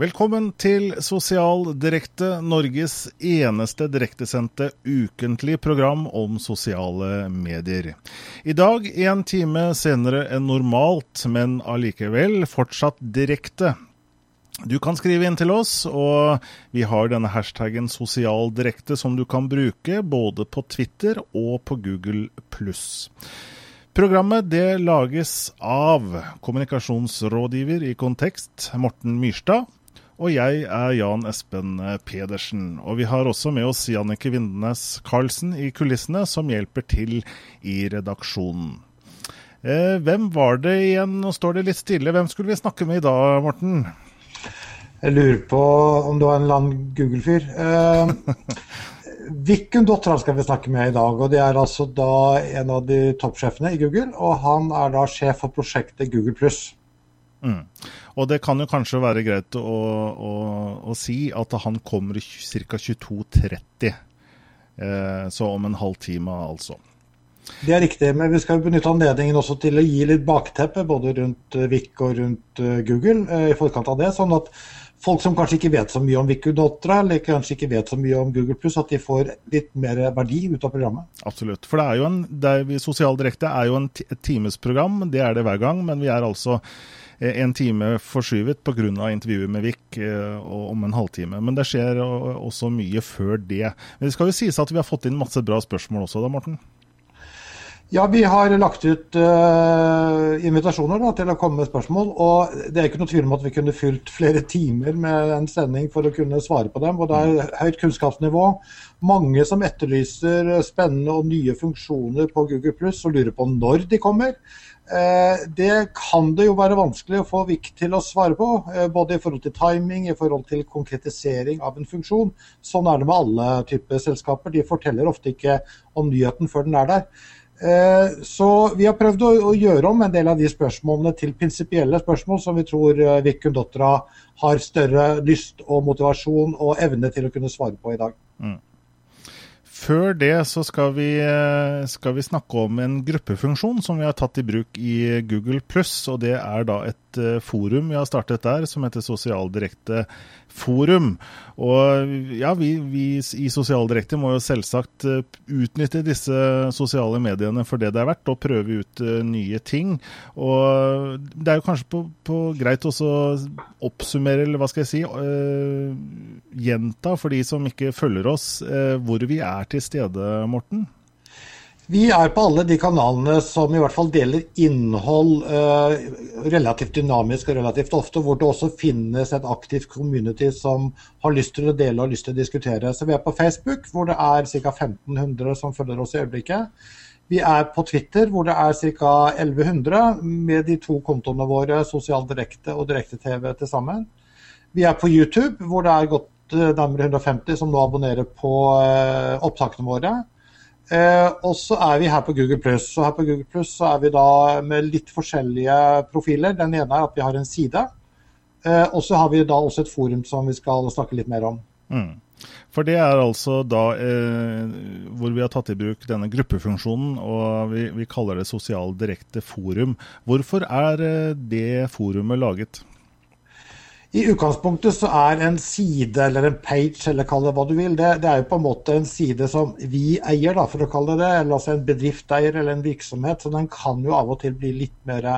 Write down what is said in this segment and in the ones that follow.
Velkommen til Sosial Direkte, Norges eneste direktesendte ukentlig program om sosiale medier. I dag en time senere enn normalt, men allikevel fortsatt direkte. Du kan skrive inn til oss, og vi har denne hashtaggen sosialdirekte som du kan bruke både på Twitter og på Google pluss. Programmet det lages av kommunikasjonsrådgiver i Kontekst, Morten Myrstad. Og jeg er Jan Espen Pedersen. Og vi har også med oss Jannike Vindenes Karlsen i kulissene, som hjelper til i redaksjonen. Eh, hvem var det igjen? Nå står det litt stille. Hvem skulle vi snakke med i dag, Morten? Jeg lurer på om du var en eller annen Google-fyr. Eh, dotter skal vi snakke med i dag. og Det er altså da en av de toppsjefene i Google. Og han er da sjef for prosjektet Google pluss. Mm. Og det kan jo kanskje være greit å, å, å si at han kommer ca. 22.30. Eh, så om en halvtime, altså. Det er riktig, men vi skal benytte anledningen også til å gi litt bakteppe både rundt eh, VIK og rundt eh, Google eh, i forkant av det. sånn at folk som kanskje ikke vet så mye om Viku.tra, eller kanskje ikke vet så mye om Google at de får litt mer verdi ut av programmet. Absolutt. For det er jo en, det er, Sosial Direkte er jo en, et timesprogram, det er det hver gang. Men vi er altså en time forskyvet pga. intervjuet med Vik eh, om en halvtime. Men det skjer også mye før det. Men det skal jo sies at vi har fått inn masse bra spørsmål også da, Morten? Ja, vi har lagt ut uh, invitasjoner da, til å komme med spørsmål. Og det er ikke noe tvil om at vi kunne fylt flere timer med en sending for å kunne svare på dem. Og det er høyt kunnskapsnivå. Mange som etterlyser spennende og nye funksjoner på Google Pluss og lurer på når de kommer. Eh, det kan det jo være vanskelig å få VIK til å svare på, eh, både i forhold til timing, i forhold til konkretisering av en funksjon. Sånn er det med alle typer selskaper. De forteller ofte ikke om nyheten før den er der. Eh, så vi har prøvd å gjøre om en del av de spørsmålene til prinsipielle spørsmål som vi tror VIK Kundotra har større lyst og motivasjon og evne til å kunne svare på i dag. Mm. Før det så skal vi, eh, skal vi, snakke om en gruppefunksjon som vi har tatt i bruk i Google og Det er da et eh, forum vi har startet der som heter Sosialdirekte forum. Og ja, vi, vi i Sosialdirekte må jo selvsagt eh, utnytte disse sosiale mediene for det det er verdt, og prøve ut uh, nye ting. Og det er jo kanskje på, på greit å oppsummere, eller hva skal jeg si, uh, gjenta for de som ikke følger oss, uh, hvor vi er til stede, Morten. Vi er på alle de kanalene som i hvert fall deler innhold eh, relativt dynamisk og relativt ofte, hvor det også finnes et aktivt community som har lyst til å dele og lyst til å diskutere. Så vi er på Facebook, hvor det er ca. 1500 som følger oss i øyeblikket. Vi er på Twitter, hvor det er ca. 1100, med de to kontoene våre, Sosial Direkte og Direkte-TV til sammen. Vi er på YouTube, hvor det er godt eh, nærmere 150 som nå abonnerer på eh, opptakene våre. Eh, og så er vi her på Google Pluss. Og her på Google Plus så er vi da med litt forskjellige profiler. Den ene er at vi har en side. Eh, og så har vi da også et forum som vi skal snakke litt mer om. Mm. For det er altså da eh, hvor vi har tatt i bruk denne gruppefunksjonen, og vi, vi kaller det Sosial direkte forum. Hvorfor er eh, det forumet laget? I utgangspunktet så er en side eller en page, eller kall det hva du vil, det, det, er jo på en måte en side som vi eier, da, for å kalle det det. Eller altså en bedrifteier eller en virksomhet. Så den kan jo av og til bli litt mer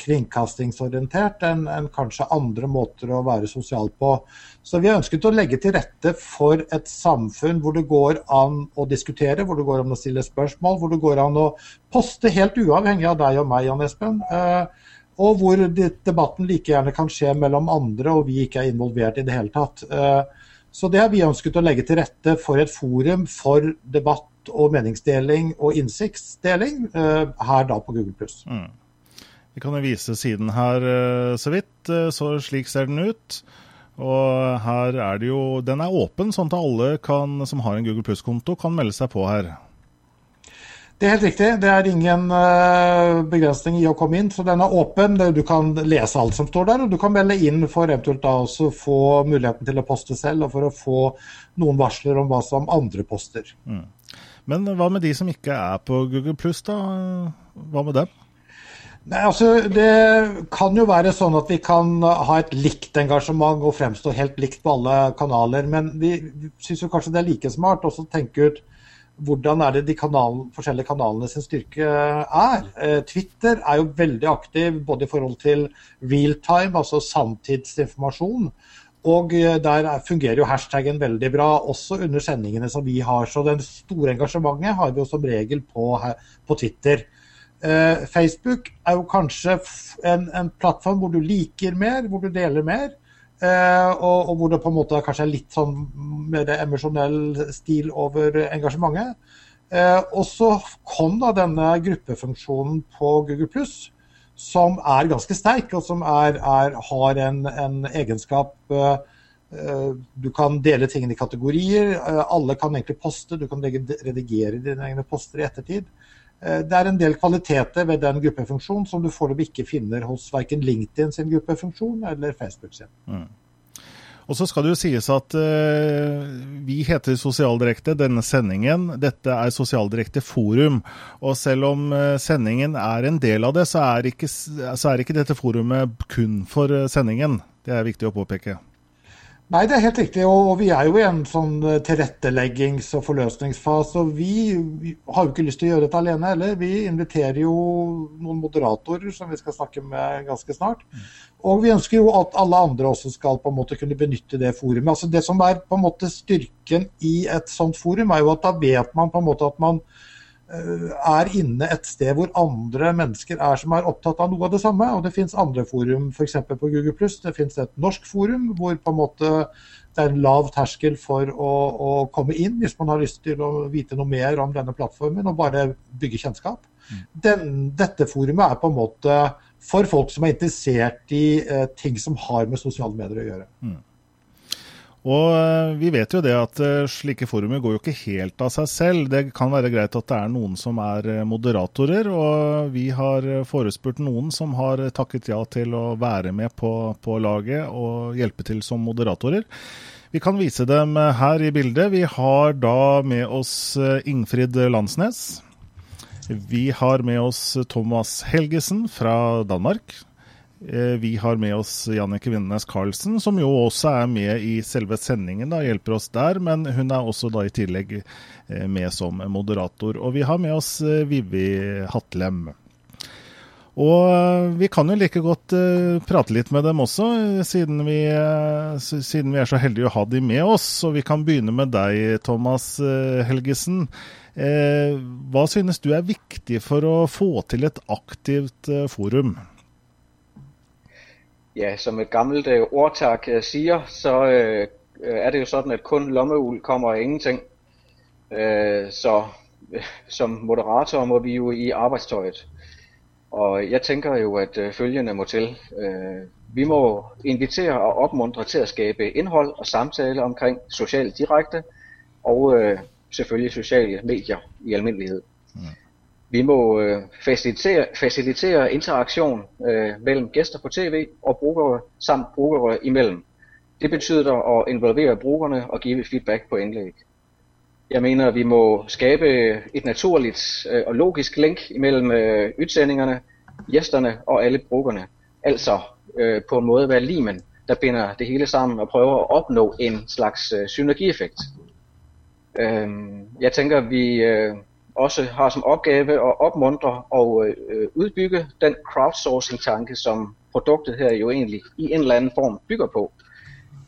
kringkastingsorientert enn en kanskje andre måter å være sosial på. Så vi har ønsket å legge til rette for et samfunn hvor det går an å diskutere, hvor det går an å stille spørsmål, hvor det går an å poste helt uavhengig av deg og meg, Jan Espen. Eh, og hvor debatten like gjerne kan skje mellom andre, og vi ikke er involvert i det hele tatt. Eh, så det har vi ønsket å legge til rette for et forum for debatt og meningsdeling og innsiktsdeling eh, her da på Google+. Mm. Vi kan jo vise siden her eh, så vidt, så slik ser den ut. Og her er det jo Den er åpen, sånn at alle kan, som har en Google Pluss-konto, kan melde seg på her. Det er helt riktig. Det er ingen uh, begrensning i å komme inn. Så den er åpen. Du kan lese alt som står der, og du kan melde inn for eventuelt da også få muligheten til å poste selv, og for å få noen varsler om hva som andre poster. Mm. Men hva med de som ikke er på Google Pluss, da? Hva med dem? Nei, altså, Det kan jo være sånn at vi kan ha et likt engasjement og fremstå helt likt på alle kanaler. Men vi syns kanskje det er like smart også å tenke ut hvordan er det de kanalen, forskjellige kanalene sin styrke er. Eh, Twitter er jo veldig aktiv både i forhold til realtime, altså samtidsinformasjon. Og eh, der fungerer jo hashtaggen veldig bra, også under sendingene som vi har. Så det store engasjementet har vi jo som regel på, på Twitter. Eh, Facebook er jo kanskje en, en, plattform hvor du liker mer, hvor du deler mer. Eh, og, og, hvor det på en måte kanskje er litt sånn mer emosjonell stil over engasjementet. Eh, og så kom da denne gruppefunksjonen på Google Pluss, som er ganske sterk, og som er, er, har en, en egenskap eh, eh du kan dele tingene i kategorier. Eh, alle kan egentlig poste. Du kan redigere dine egne poster i ettertid. Eh, det er en del kvaliteter ved den gruppefunksjonen som du foreløpig ikke finner hos verken LinkedIn sin gruppefunksjon eller Facebook sin. Mm. Og så skal det jo sies at uh, vi heter Sosialdirekte, denne sendingen. Dette er Sosialdirekte forum. Og selv om uh, sendingen er en del av det, så er, ikke, så er ikke dette forumet kun for sendingen. Det er viktig å påpeke. Nei, det er helt riktig. Og vi er jo i en sånn eh, tilretteleggings- og forløsningsfase. Og vi har jo ikke lyst til å gjøre dette alene heller. Vi inviterer jo noen moderatorer som vi skal snakke med ganske snart. Og vi ønsker jo at alle andre også skal på en måte kunne benytte det forumet. Altså Det som er på en måte styrken i et sånt forum, er jo at da vet man på en måte at man er inne et sted hvor andre mennesker er som er opptatt av noe av det samme. Og det finnes andre forum, f.eks. på Google Det finnes et norsk forum hvor på en måte det er en lav terskel for å, å, komme inn hvis man har lyst til å vite noe mer om denne plattformen og bare bygge kjennskap. Mm. Den, dette forumet er på en måte for folk som er interessert i eh, ting som har med sosiale medier å gjøre. Mm. Og eh, vi vet jo det at eh, slike forumer går jo ikke helt av seg selv. Det kan være greit at det er noen som er eh, moderatorer, og vi har forespurt noen som har takket ja til å være med på, på laget og hjelpe til som moderatorer. Vi kan vise dem her i bildet. Vi har da med oss Ingfrid Landsnes. Vi har med oss Thomas Helgesen fra Danmark. Eh, vi har med oss Jannicke Vindenes Karlsen, som jo også er med i selve sendingen. da, Hjelper oss der, men hun er også da i tillegg eh, med som moderator. Og vi har med oss eh, Vivi Hatlem. Og vi kan jo like godt prate litt med dem også, siden vi, siden vi, er så heldige å ha dem med oss. Og vi kan begynne med deg, Thomas Helgesen. hva synes du er viktig for å få til et aktivt forum? Ja, som et gammelt øh, ordtak øh, siger, så øh, øh, er det jo sådan, at kun lommeul kommer ingenting. Øh, så øh, som moderator må vi jo i arbejdstøjet. Og jeg tænker jo, at øh, følgende må til. Øh, vi må invitere og opmuntre til at skabe indhold og samtale omkring socialt direkte og øh, selvfølgelig sociale medier i almindelighed. Mm. Vi må øh, facilitere, facilitere interaktion øh, mellem gæster på tv og brugere samt brugere imellem. Det betyder at involvere brugerne og give feedback på indlæg. Jeg mener, at vi må skabe et naturligt øh, og logisk link imellem øh, udsendingerne, gæsterne og alle brugerne. Altså øh, på en måde være limen, der binder det hele sammen og prøver at opnå en slags synergieffekt. Jeg tænker, at vi... også har som opgave at opmuntre og øh, udbygge den crowdsourcing-tanke, som produktet her jo egentlig i en eller anden form bygger på.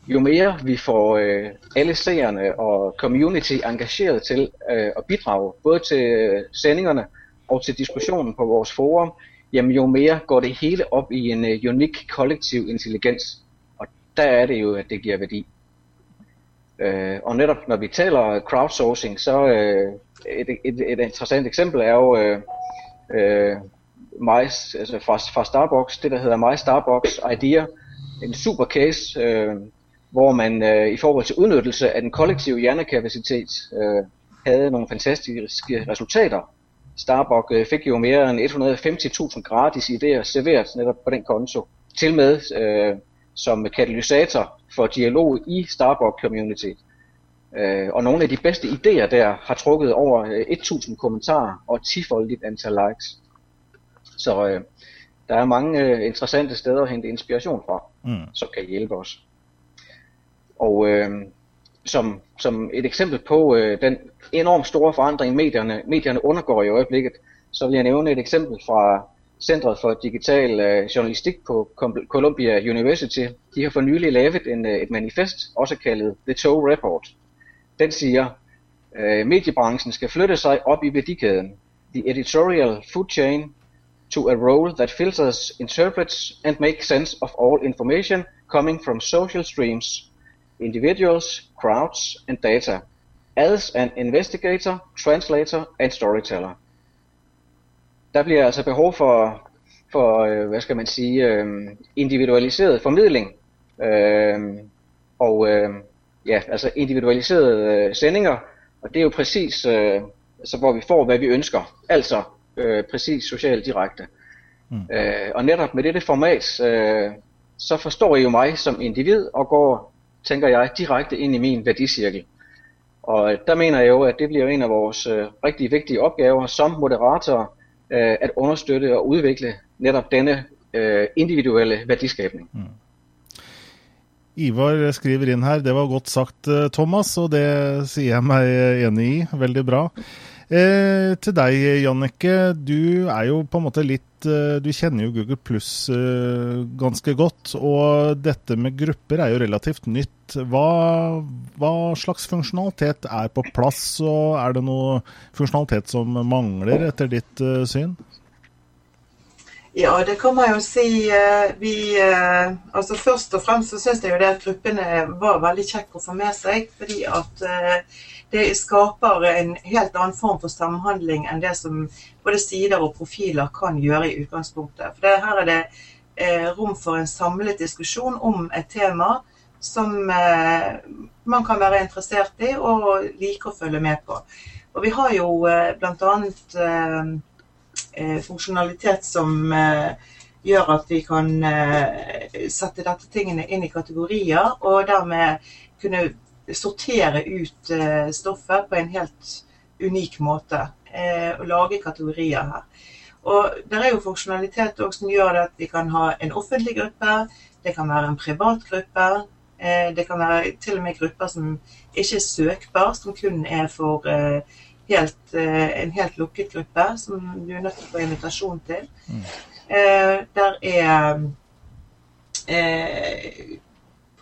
Jo mere vi får øh, alle seerne og community engageret til øh, at bidrage, både til sendingene sendingerne og til diskussionen på vores forum, jamen jo mere går det hele op i en øh, unik kollektiv intelligens. Og der er det jo, at det giver værdi. Øh, og netop når vi taler crowdsourcing, så øh, et, et, et interessant eksempel er jo øh, øh, My, altså fra, fra Starbucks, det der hedder My Starbucks Idea, en super case, øh, hvor man øh, i forhold til udnyttelse af den kollektive hjernekapacitet øh, havde nogle fantastiske resultater. Starbucks øh, fik jo mere end 150.000 gratis idéer serveret netop på den konto. Til med øh, som katalysator for dialog i Starbucks community. Øh, og nogle af de bedste idéer der har trukket over 1000 øh, kommentarer og 10-foldigt antal likes. Så øh, der er mange interessante steder å hente inspirasjon fra, mm. som kan hjelpe oss. Og som, som, et eksempel på den enormt store forandring medierne, medierne undergår i øyeblikket, så vil jeg nevne et eksempel fra Centret for digital Journalistik på Columbia University. De har for nylig lavet en, øh, et manifest, også kallet The Toe Report. Den sier øh, mediebransjen skal flytte seg opp i værdikæden. The editorial food chain to a role that filters, interprets and makes sense of all information coming from social streams, individuals, crowds and data, as an investigator, translator and storyteller. Der bliver altså behov for, for øh, hvad skal man sige, øh, individualiseret formidling. Øh, og ja, altså individualiserede sendinger. Og det er jo præcis, øh, altså, hvor vi får, hvad vi ønsker. Altså præcis socialt direkte. Mm. Og netop med dette format, så forstår I jo meg som individ, og går, tænker jeg, direkte inn i min værdicirkel. Og der mener jeg jo, at det blir en av vores øh, rigtig vigtige opgaver som moderator, øh, at understøtte og udvikle netop denne øh, individuelle verdiskapning. Mm. Ivar skriver inn her, det var godt sagt, øh, Thomas, og det sier jeg meg enig i. Veldig bra. Eh, til deg, Jannicke. Du er jo på en måte litt eh, Du kjenner jo Google Pluss eh, ganske godt. Og dette med grupper er jo relativt nytt. Hva, hva, slags funksjonalitet er på plass, og er det noe funksjonalitet som mangler, etter ditt eh, syn? Ja, det kan man jo si. Eh, vi, eh, altså Først og fremst så syns jeg jo det at gruppene var veldig kjekke å få med seg. fordi at det skaper en helt annen form for samhandling enn det som både sider og profiler kan gjøre i utgangspunktet. For det, Her er det eh, rom for en samlet diskusjon om et tema som eh, man kan være interessert i og like å følge med på. Og Vi har jo blant bl.a. Eh, funksjonalitet som eh, gjør at vi kan eh, sette dette tingene inn i kategorier, og dermed kunne sortere ut stoffet på en helt unik måte. Og lage kategorier her. Og Det er jo funksjonalitet som gjør at vi kan ha en offentlig gruppe, det kan være en privat gruppe. Det kan være til og med grupper som ikke er søkbar, som kun er for helt, en helt lukket gruppe, som du er nødt til å få invitasjon til. Mm. Der er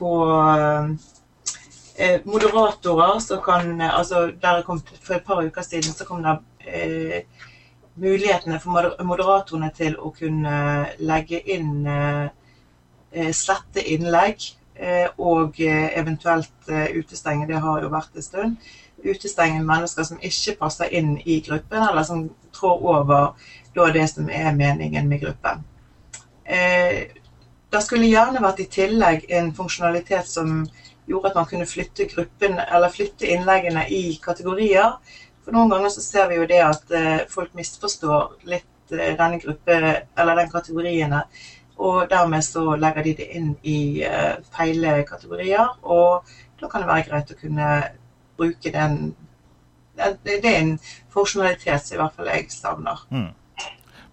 på eh, moderatorer som kan altså der kom, For et par uker siden så kom det eh, mulighetene for moderatorene til å kunne legge inn eh, eh slette innlegg eh, og eh, eventuelt utestenge. Det har jo vært en stund. Utestenge mennesker som ikke passer inn i gruppen, eller som trår over det som er meningen med gruppen. det skulle gjerne vært i tillegg en funksjonalitet som gjorde at man kunne flytte gruppen, eller flytte innleggene i kategorier. For noen ganger så ser vi jo det at eh, folk misforstår litt eh, denne gruppe, eller den kategoriene. Og dermed så legger de det inn i uh, feil kategorier. Og da kan det være greit å kunne bruke den Det er en funksjonalitet som i hvert fall jeg savner. Mm.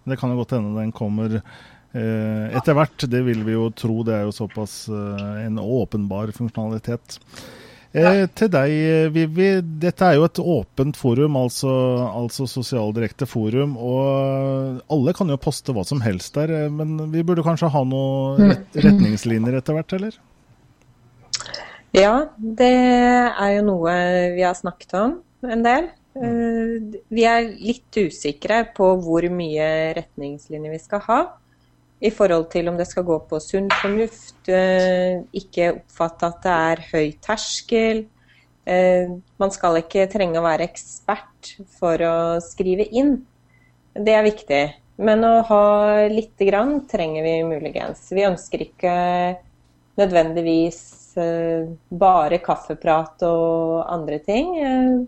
Det kan jo godt hende den kommer Eh, etter hvert, det vil vi jo tro. Det er jo såpass eh, en åpenbar funksjonalitet. Eh. Til deg, Vivi. Dette er jo et åpent forum, altså, altså sosialdirekte forum. Og alle kan jo poste hva som helst der, men vi burde kanskje ha noen mm. retningslinjer etter hvert, eller? Ja, det er jo noe vi har snakket om en del. Vi er litt usikre på hvor mye retningslinjer vi skal ha i forhold til om det skal gå på sunn fornuft, eh, ikke oppfatte at det er høy terskel. Eh, man skal ikke trenge å være ekspert for å skrive inn. Det er viktig. Men å ha lite grann trenger vi muligens. Vi ønsker ikke nødvendigvis eh, bare kaffeprat og andre ting.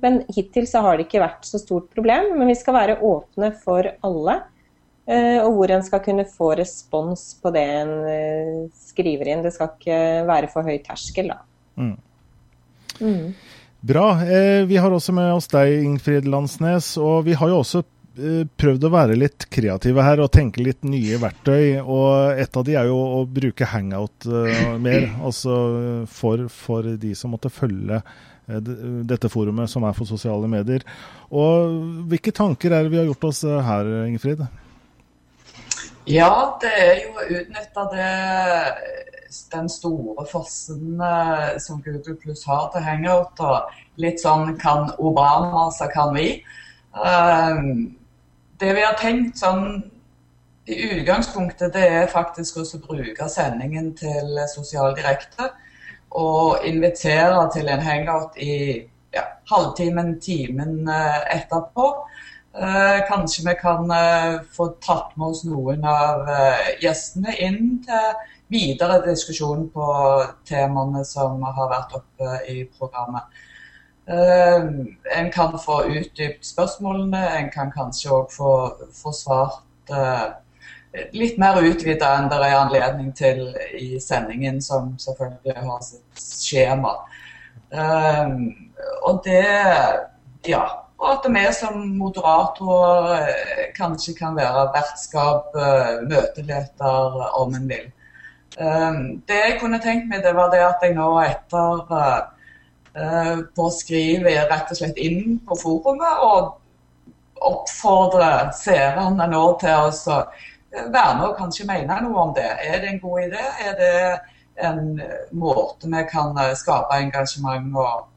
Men hittil så har det ikke vært så stort problem. Men vi skal være åpne for alle. Eh, og hvor en skal kunne få respons på det en eh, skriver inn. Det skal ikke være for høy terskel, da. Mm. Mm. Bra. Eh, vi har også med oss deg, Ingfrid Landsnes. Og vi har jo også prøvd å være litt kreative her og tenke litt nye verktøy. og Et av de er jo å bruke hangout mer, altså for, for, de som måtte følge dette forumet som er for sosiale medier. Og Hvilke tanker er det vi har gjort oss her, Ingfrid? Ja, det er jo å utnytte den store fossen som Google Plus har til hangout. og Litt sånn kan Obama, så kan vi. Ehm, det vi har tenkt sånn i utgangspunktet, det er faktisk å bruke sendingen til Sosial Direkte. Og invitere til en hangout i ja, halvtimen, timen eh, etterpå. Eh, kanskje vi kan eh, få tatt med oss noen av gjestene inn til videre diskusjon på temaene som har vært oppe i programmet. En kan få utdypt spørsmålene, en kan kanskje òg få, få, svart litt mer utvida enn det er anledning til i sendingen, som selvfølgelig har sitt skjema. Og det Ja. Og at vi som moderatorer kanskje kan være vertskap, møteleder, om en vil. Det jeg kunne tenkt meg, det var det at jeg nå etter Eh, på å skrive rett og slett inn på forumet og oppfordre seerne nå til å være med og kanskje mene noe om det. Er det en god idé? Er det en måte vi kan eh, skape engasjement og,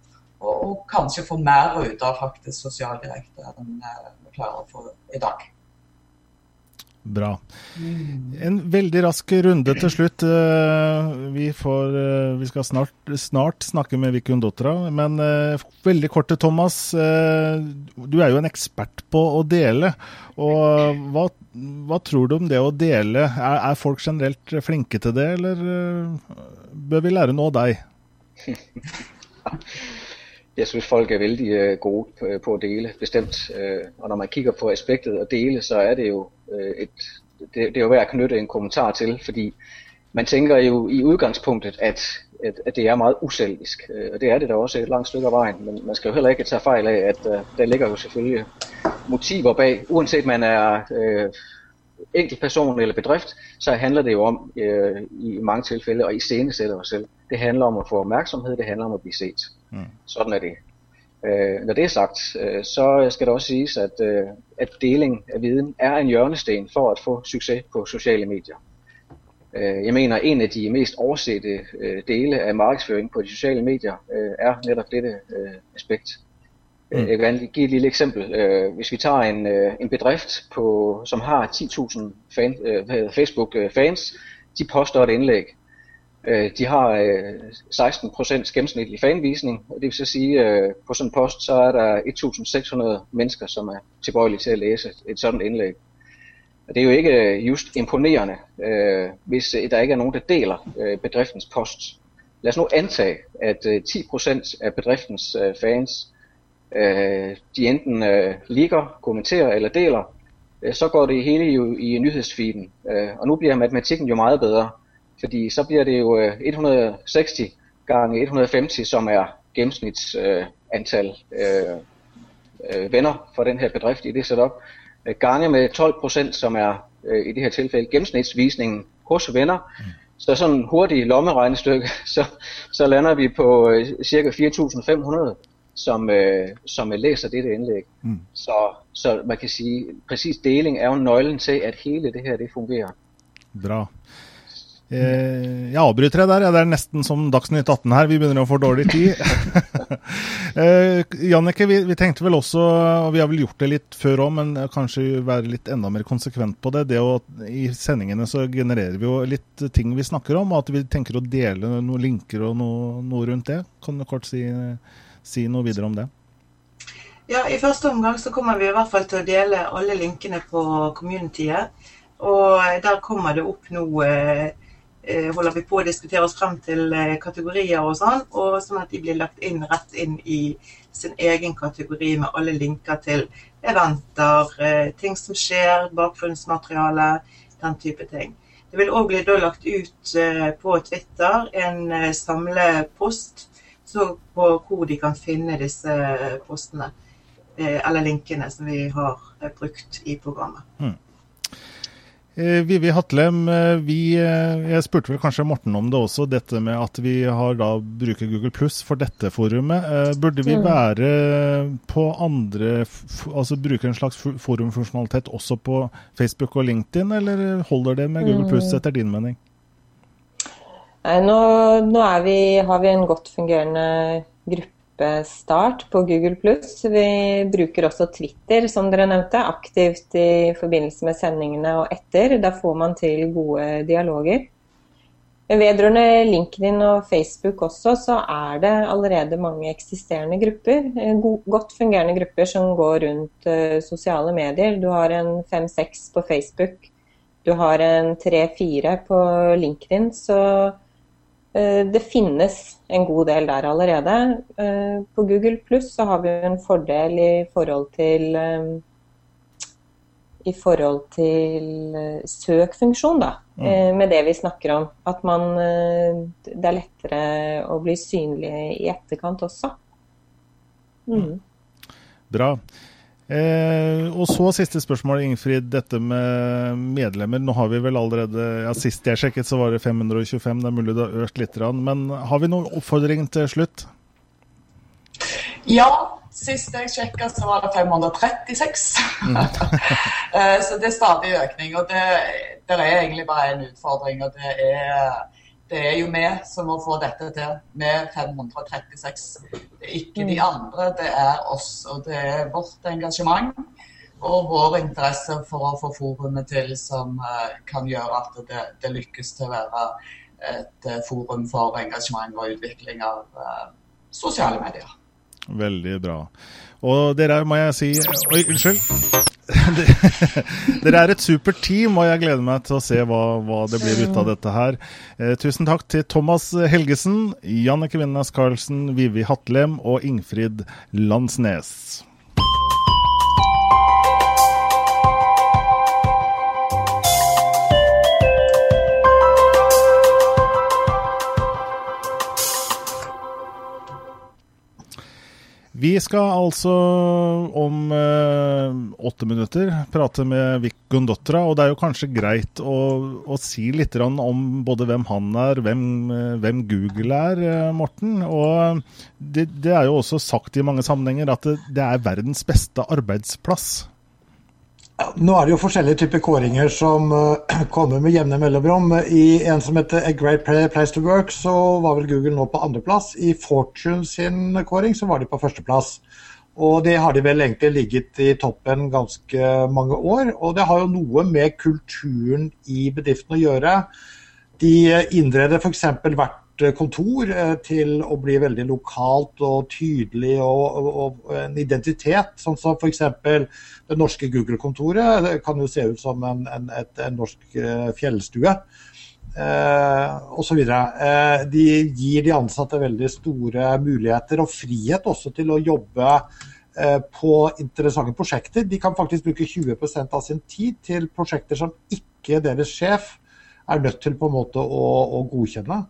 og, og kanskje få mer ut av faktisk sosial direkte enn eh, vi klarer å få i dag? Bra. En veldig rask runde til slutt. Eh, vi, får, eh, vi skal snart, snart, snakke med Vikun Dotra, men veldig kort til Thomas. Du er jo en ekspert på å dele. og hva, hva tror du om det å dele? Er, er, folk generelt flinke til det, eller bør vi lære noe av deg? Jeg synes folk er veldig øh, gode på, å dele, bestemt. Øh, og når man kigger på aspektet å dele, så er det jo øh, et det, er jo værd å knytte en kommentar til. Fordi man tenker jo i udgangspunktet, at, at, at det er meget uselvisk. Og det er det da også et langt stykke av veien. Men man skal jo heller ikke ta feil av at uh, der ligger jo selvfølgelig motiver bag. Uansett man er uh, enkeltperson eller bedrift, så handler det jo om uh, i mange tilfælde å iscenesætte oss selv. Det handler om å få oppmerksomhet, det handler om å bli set. Mm. Sådan er det. Øh, når det er sagt, øh, så skal det også sies at, øh, at, deling av viden er en hjørnesten for at få succes på sociale medier. Øh, jeg mener en av de mest oversette øh, dele av markedsføring på de sociale medier øh, er nettopp dette aspekt. Mm. Jeg kan give et lille eksempel. Hvis vi tar en, en bedrift på, som har 10.000 fan, Facebook-fans, de poster et innlegg Øh, de har 16% øh, gennemsnitlig fanvisning, og det vil så sige, øh, på sådan en post, så er der 1600 mennesker, som er tilbøjelige til at læse et sådan indlæg. Og det er jo ikke just imponerende, hvis der ikke er nogen, der deler bedriftens post. Lad os nu antage, at 10% af bedriftens fans, de enten liker, kommenterer eller deler, så går det hele jo i nyhedsfeeden. Og nu bliver matematikken jo meget bedre. Fordi så blir det jo 160 gange 150, som er gennemsnitsantal øh, øh, venner for den her bedrift i det setup, gange med 12% som er i det her tilfælde gennemsnitsvisningen hos venner. Mm. Så sånn hurtig lommeregnestykke, så, så lander vi på ca. 4500 som, som læser dette indlæg. Mm. Så, så, man kan si præcis deling er jo nøglen til at hele det her det fungerer. Bra. Eh, jeg avbryter deg der. Det er nesten som Dagsnytt 18 her. Vi begynner å få dårlig tid. eh, Jannike, vi, vi, tenkte vel også, og vi har vel gjort det litt før òg, men kanskje være litt enda mer konsekvent på det. det å, I sendingene så genererer vi jo litt ting vi snakker om, og at vi tenker å dele noen linker og noe, noe rundt det. Kan du kort si, si noe videre om det? Ja, I første omgang så kommer vi i hvert fall til å dele alle linkene på communityet. Og der kommer det opp noe Eh, holder vi på å diskutere oss frem til eh, kategorier og sånn, og sånn at de blir lagt inn rett inn i sin egen kategori med alle linker til eventer, eh, ting som skjer, bakgrunnsmateriale, den type ting. Det vil òg bli lagt ut på Twitter en samlepost på hvor de kan finne disse postene. eller linkene som vi har brukt i programmet. Mm. Eh, Vivi Hatlem, eh, vi, eh, jeg spurte vel kanskje Morten om det også, dette med at vi har da bruker Google Pluss for dette forumet. Burde vi være på andre, altså bruke en slags forumfunksjonalitet også på Facebook og LinkedIn, eller holder det med Google Pluss mm. etter din mening? Nå, nå vi, har vi en godt fungerende gruppe start på Google Vi bruker også Twitter, som dere nevnte, aktivt i forbindelse med sendingene og etter. Da får man til gode dialoger. Vedrørende LinkedIn og Facebook også, så er det allerede mange eksisterende grupper. Godt fungerende grupper som går rundt uh, sosiale medier. Du har en fem-seks på Facebook. Du har en tre-fire på LinkedIn. Så Eh, det finnes en god del der allerede. Eh, på Google Pluss så har vi en fordel i forhold til eh, i forhold til søkfunksjon, da, mm. med det vi snakker om. At man, det er lettere å bli synlig i etterkant også. Mm. Bra. Eh, og så siste spørsmål, Ingfrid. Dette med medlemmer. Nå har vi vel allerede ja, Sist jeg sjekket, så var det 525. Det er mulig det har økt litt. Men har vi noen oppfordring til slutt? Ja. Sist jeg sjekka, så var det 536. Mm. Eh, så det er stadig økning. Og det, det er egentlig bare en utfordring. og det er det er jo vi som må få dette til med 536. Det er ikke de mm. andre, det er oss. Og det er vårt engasjement og vår interesse for å få forumet til som uh, kan gjøre at det, det, lykkes til å være et uh, forum for engasjement og utvikling av uh, sosiale medier. Veldig bra. Og dere må jeg si Oi, unnskyld. Dere er et supert team, og jeg gleder meg til å se hva, hva det blir ut av dette her. Eh, tusen takk til Thomas Helgesen, Jannicke Winnes Karlsen, Vivi Hatlem og Ingfrid Landsnes. Vi skal altså om eh, åtte minutter prate med Vik Gundotra. og det er jo kanskje greit å, å si litt om både hvem han er, hvem, eh, hvem Google er, eh, Morten. Og det, det, er jo også sagt i mange sammenhenger at det, det er verdens beste arbeidsplass. Nå er det jo forskjellige typer kåringer som uh, kommer med jevne mellomrom. I en som heter A Great Place to Work, så var vel Google nå på andreplass. I Fortune sin kåring så var de på førsteplass. Og det har de vel egentlig ligget i toppen ganske mange år. Og det har jo noe med kulturen i bedriften å gjøre. De innreder f.eks. hvert Eh, kontor eh, til å bli veldig lokalt og tydelig og, og, og en identitet. Sånn som f.eks. det norske Google-kontoret. Det kan jo se ut som en, en, et, en norsk eh, fjellstue. Eh, osv. Eh, de gir de ansatte veldig store muligheter og frihet også til å jobbe eh, på interessante prosjekter. De kan faktisk bruke 20 av sin tid til prosjekter som ikke deres sjef er nødt til på en måte å, å godkjenne.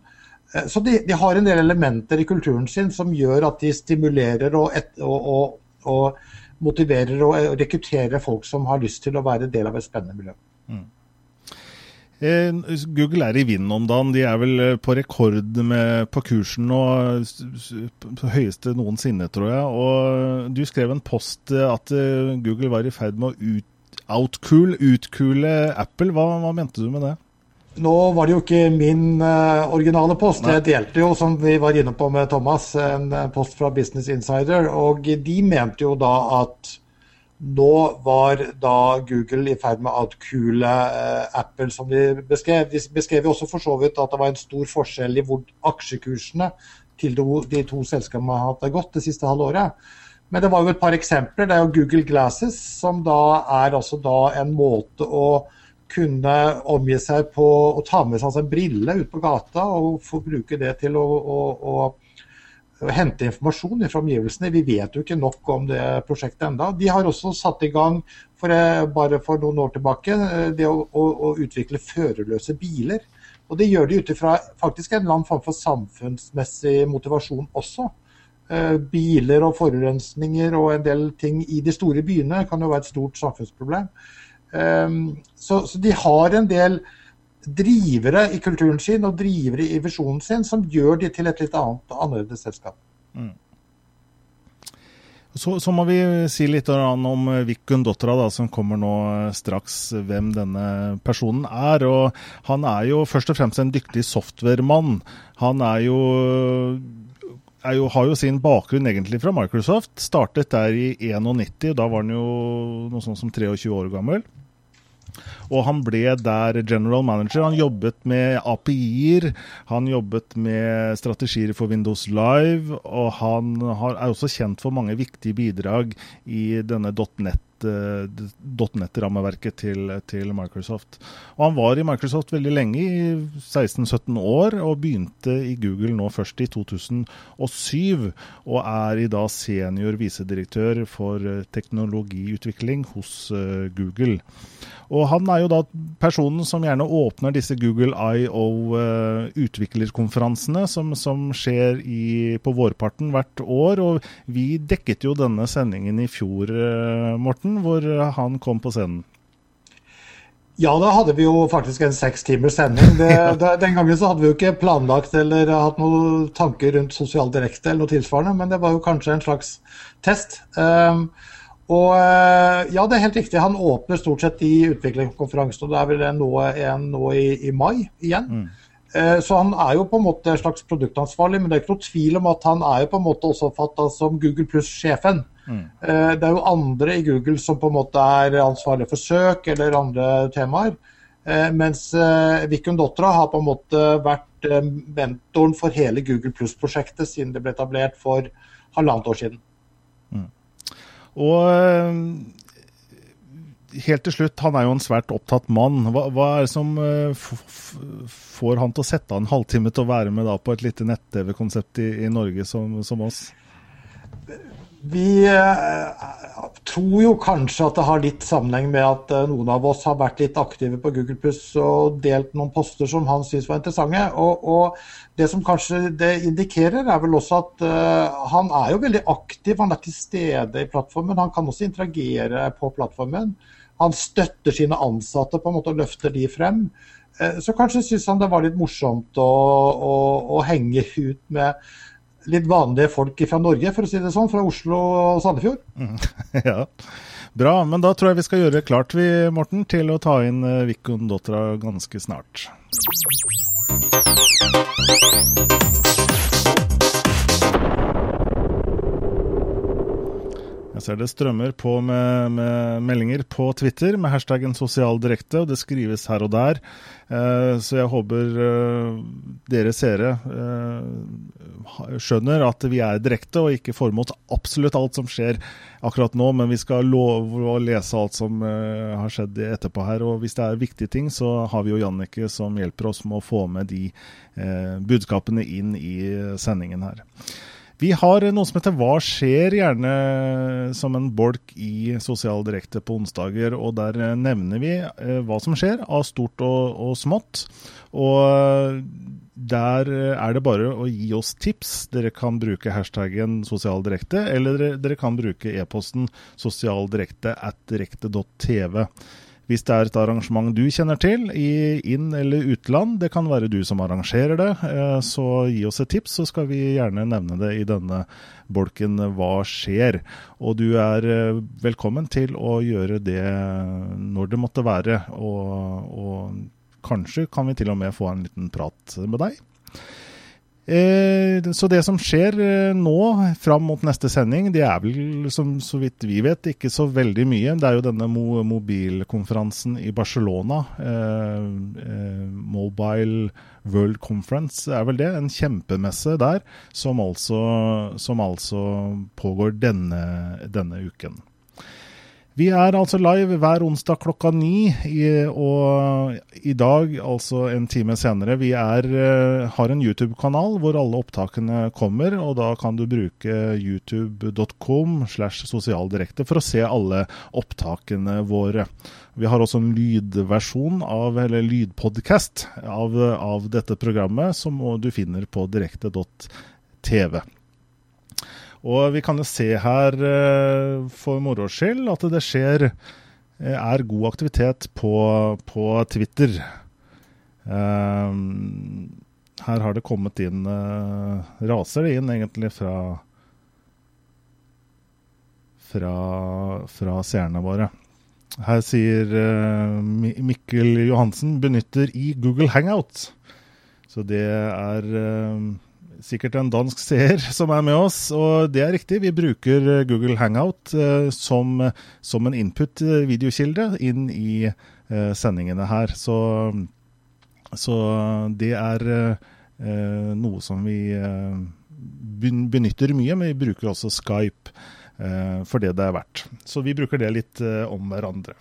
Eh, så de, de, har en del elementer i kulturen sin som gjør at de stimulerer og, et, og, og, og motiverer og rekrutterer folk som har lyst til å være del av et spennende miljø. Mm. Eh, Google er i vinden om dagen. De er vel eh, på rekord med, på kursen og på høyeste noensinne, tror jeg. Og du skrev en post at Google var i ferd med å ut, outkule, utkule Apple. Hva, hva mente du med det? Nå var det jo ikke min uh, originale post. Jeg delte jo, som vi var inne på med Thomas, en post fra Business Insider. Og de mente jo da at nå var da Google i ferd med å outkule uh, Apple, som de beskrev. De beskrev jo også for så vidt at det var en stor forskjell i hvor aksjekursene til de, de to selskapene har hatt det godt det siste halve året. Men det var jo et par eksempler. Det er jo Google Glasses, som da er altså da en måte å kunne omgi seg på å ta med seg en brille ut på gata og få bruke det til å, å, å hente informasjon fra omgivelsene. Vi vet jo ikke nok om det prosjektet enda. De har også satt i gang for, eh, bare for noen år tilbake eh, det å, utvikle førerløse biler. Og Det gjør de ut ifra en eller annen form for samfunnsmessig motivasjon også. Eh, biler og forurensninger og en del ting i de store byene kan jo være et stort samfunnsproblem. Eh, så, så de har en del drivere i kulturen sin og drivere i visjonen sin som gjør de til et litt annet og annerledes selskap. Mm. Så, så, må vi si litt om Vikun Dotra, som kommer nå straks, hvem denne personen er. Og han er jo først og fremst en dyktig softwaremann. Han er jo jo, har jo sin bakgrunn egentlig fra Microsoft. Startet der i 91, da var han jo noe sånt som 23 år gammel. Og han ble der general manager. Han jobbet med API-er, han jobbet med strategier for Windows Live, og han er også kjent for mange viktige bidrag i denne .net .NET-rammeverket til, til, Microsoft. Og Han var i Microsoft veldig lenge, i 16-17 år, og begynte i Google nå først i 2007. Og er i dag senior visedirektør for eh, teknologiutvikling hos uh, Google. Og Han er jo da personen som gjerne åpner disse Google IO-utviklerkonferansene, eh, som, som, skjer i, på vårparten hvert år. og Vi dekket jo denne sendingen i fjor, Morten, hvor han kom på scenen. Ja, da hadde vi jo faktisk en seks timers sending. Det, det, den gangen så hadde vi jo ikke planlagt eller hatt noen tanker rundt sosial direkte eller noe tilsvarende, men det var jo kanskje en slags test. Um, og eh, ja, det er helt riktig. Han åpner stort sett i utviklingskonferansen, og det er vel nå en nå i, i mai igjen. Mm. Eh, så han er jo på en måte en slags produktansvarlig, men det er ikke noe tvil om at han er jo på en måte også oppfatta som Google pluss-sjefen. Mm. Eh, det er jo andre i Google som på en måte er ansvarlig for søk eller andre temaer. Mens Vikun Dotra har på en måte vært mentoren for hele Google pluss-prosjektet siden det ble etablert for halvannet år siden. Og eh, helt til slutt, han er jo en svært opptatt mann. Hva, hva er det som uh, får han til å sette av en halvtime til å være med på et lite nett-TV-konsept i, i, Norge som, som oss? Vi eh, tror jo kanskje at det har litt sammenheng med at eh, noen av oss har vært litt aktive på Google Plus og delt noen poster som han syns var interessante. Og, og, det som kanskje det indikerer, er vel også at uh, han er jo veldig aktiv. Han er til stede i plattformen. Han kan også interagere på plattformen. Han støtter sine ansatte på en måte og løfter de frem. Uh, så kanskje syns han det var litt morsomt å, å, å henge ut med litt vanlige folk fra Norge, for å si det sånn. Fra Oslo og Sandefjord. Mm, ja, Bra. Men da tror jeg vi skal gjøre klart, vi, Morten, til å ta inn eh, Vikon Dotra ganske snart. Jeg ser det strømmer på med, med, meldinger på Twitter med hashtaggen sosialdirekte, og det skrives her og der. Eh, så jeg håper eh, dere seere eh, skjønner at vi er direkte og ikke får mot absolutt alt som skjer akkurat nå, men vi skal love å lese alt som har skjedd etterpå her. Og hvis det er viktige ting, så har vi jo Jannicke som hjelper oss med å få med de budskapene inn i sendingen her. Vi har noe som heter Hva skjer, gjerne som en bolk i Sosial Direkte på onsdager. og Der nevner vi eh, hva som skjer av stort og, og smått. Og der er det bare å gi oss tips. Dere kan bruke hashtaggen sosialdirekte, eller dere kan bruke e-posten sosialdirekte at direkte.tv. Hvis det er et arrangement du kjenner til, i inn- eller utland, det kan være du som arrangerer det, eh, så gi oss et tips, så skal vi gjerne nevne det i denne bolken Hva skjer? Og du er eh, velkommen til å gjøre det når det måtte være, og, og kanskje kan vi til og med få en liten prat med deg. Eh, så det som skjer eh, nå fram mot neste sending, det er vel som så vidt vi vet ikke så veldig mye. Det er jo denne mo mobilkonferansen i Barcelona. Eh, Mobile World Conference er vel det. En kjempemesse der som altså, som altså pågår denne, denne uken. Vi er altså live hver onsdag klokka ni, og i dag, altså en time senere, vi er, eh, har en YouTube-kanal hvor alle opptakene kommer, og da kan du bruke youtube.com slash sosialdirekte for å se alle opptakene våre. Vi har også en lydversjon av, eller lydpodkast av, av dette programmet, som du finner på direkte.tv. Og vi kan jo se her for moro skyld at det skjer er god aktivitet på, på Twitter. her har det kommet inn Raser det inn egentlig fra fra, fra seerne våre. Her sier Mikkel Johansen benytter i Google Hangout. Så det er sikkert en dansk seer som er med oss, og det er riktig. Vi bruker eh, Google Hangout uh, som, som, en input-videokilde inn i sendingene her. Så, så det er noe som vi benytter mye, men vi bruker også Skype. Eh, for det det er verdt. Så vi bruker det litt eh, om hverandre.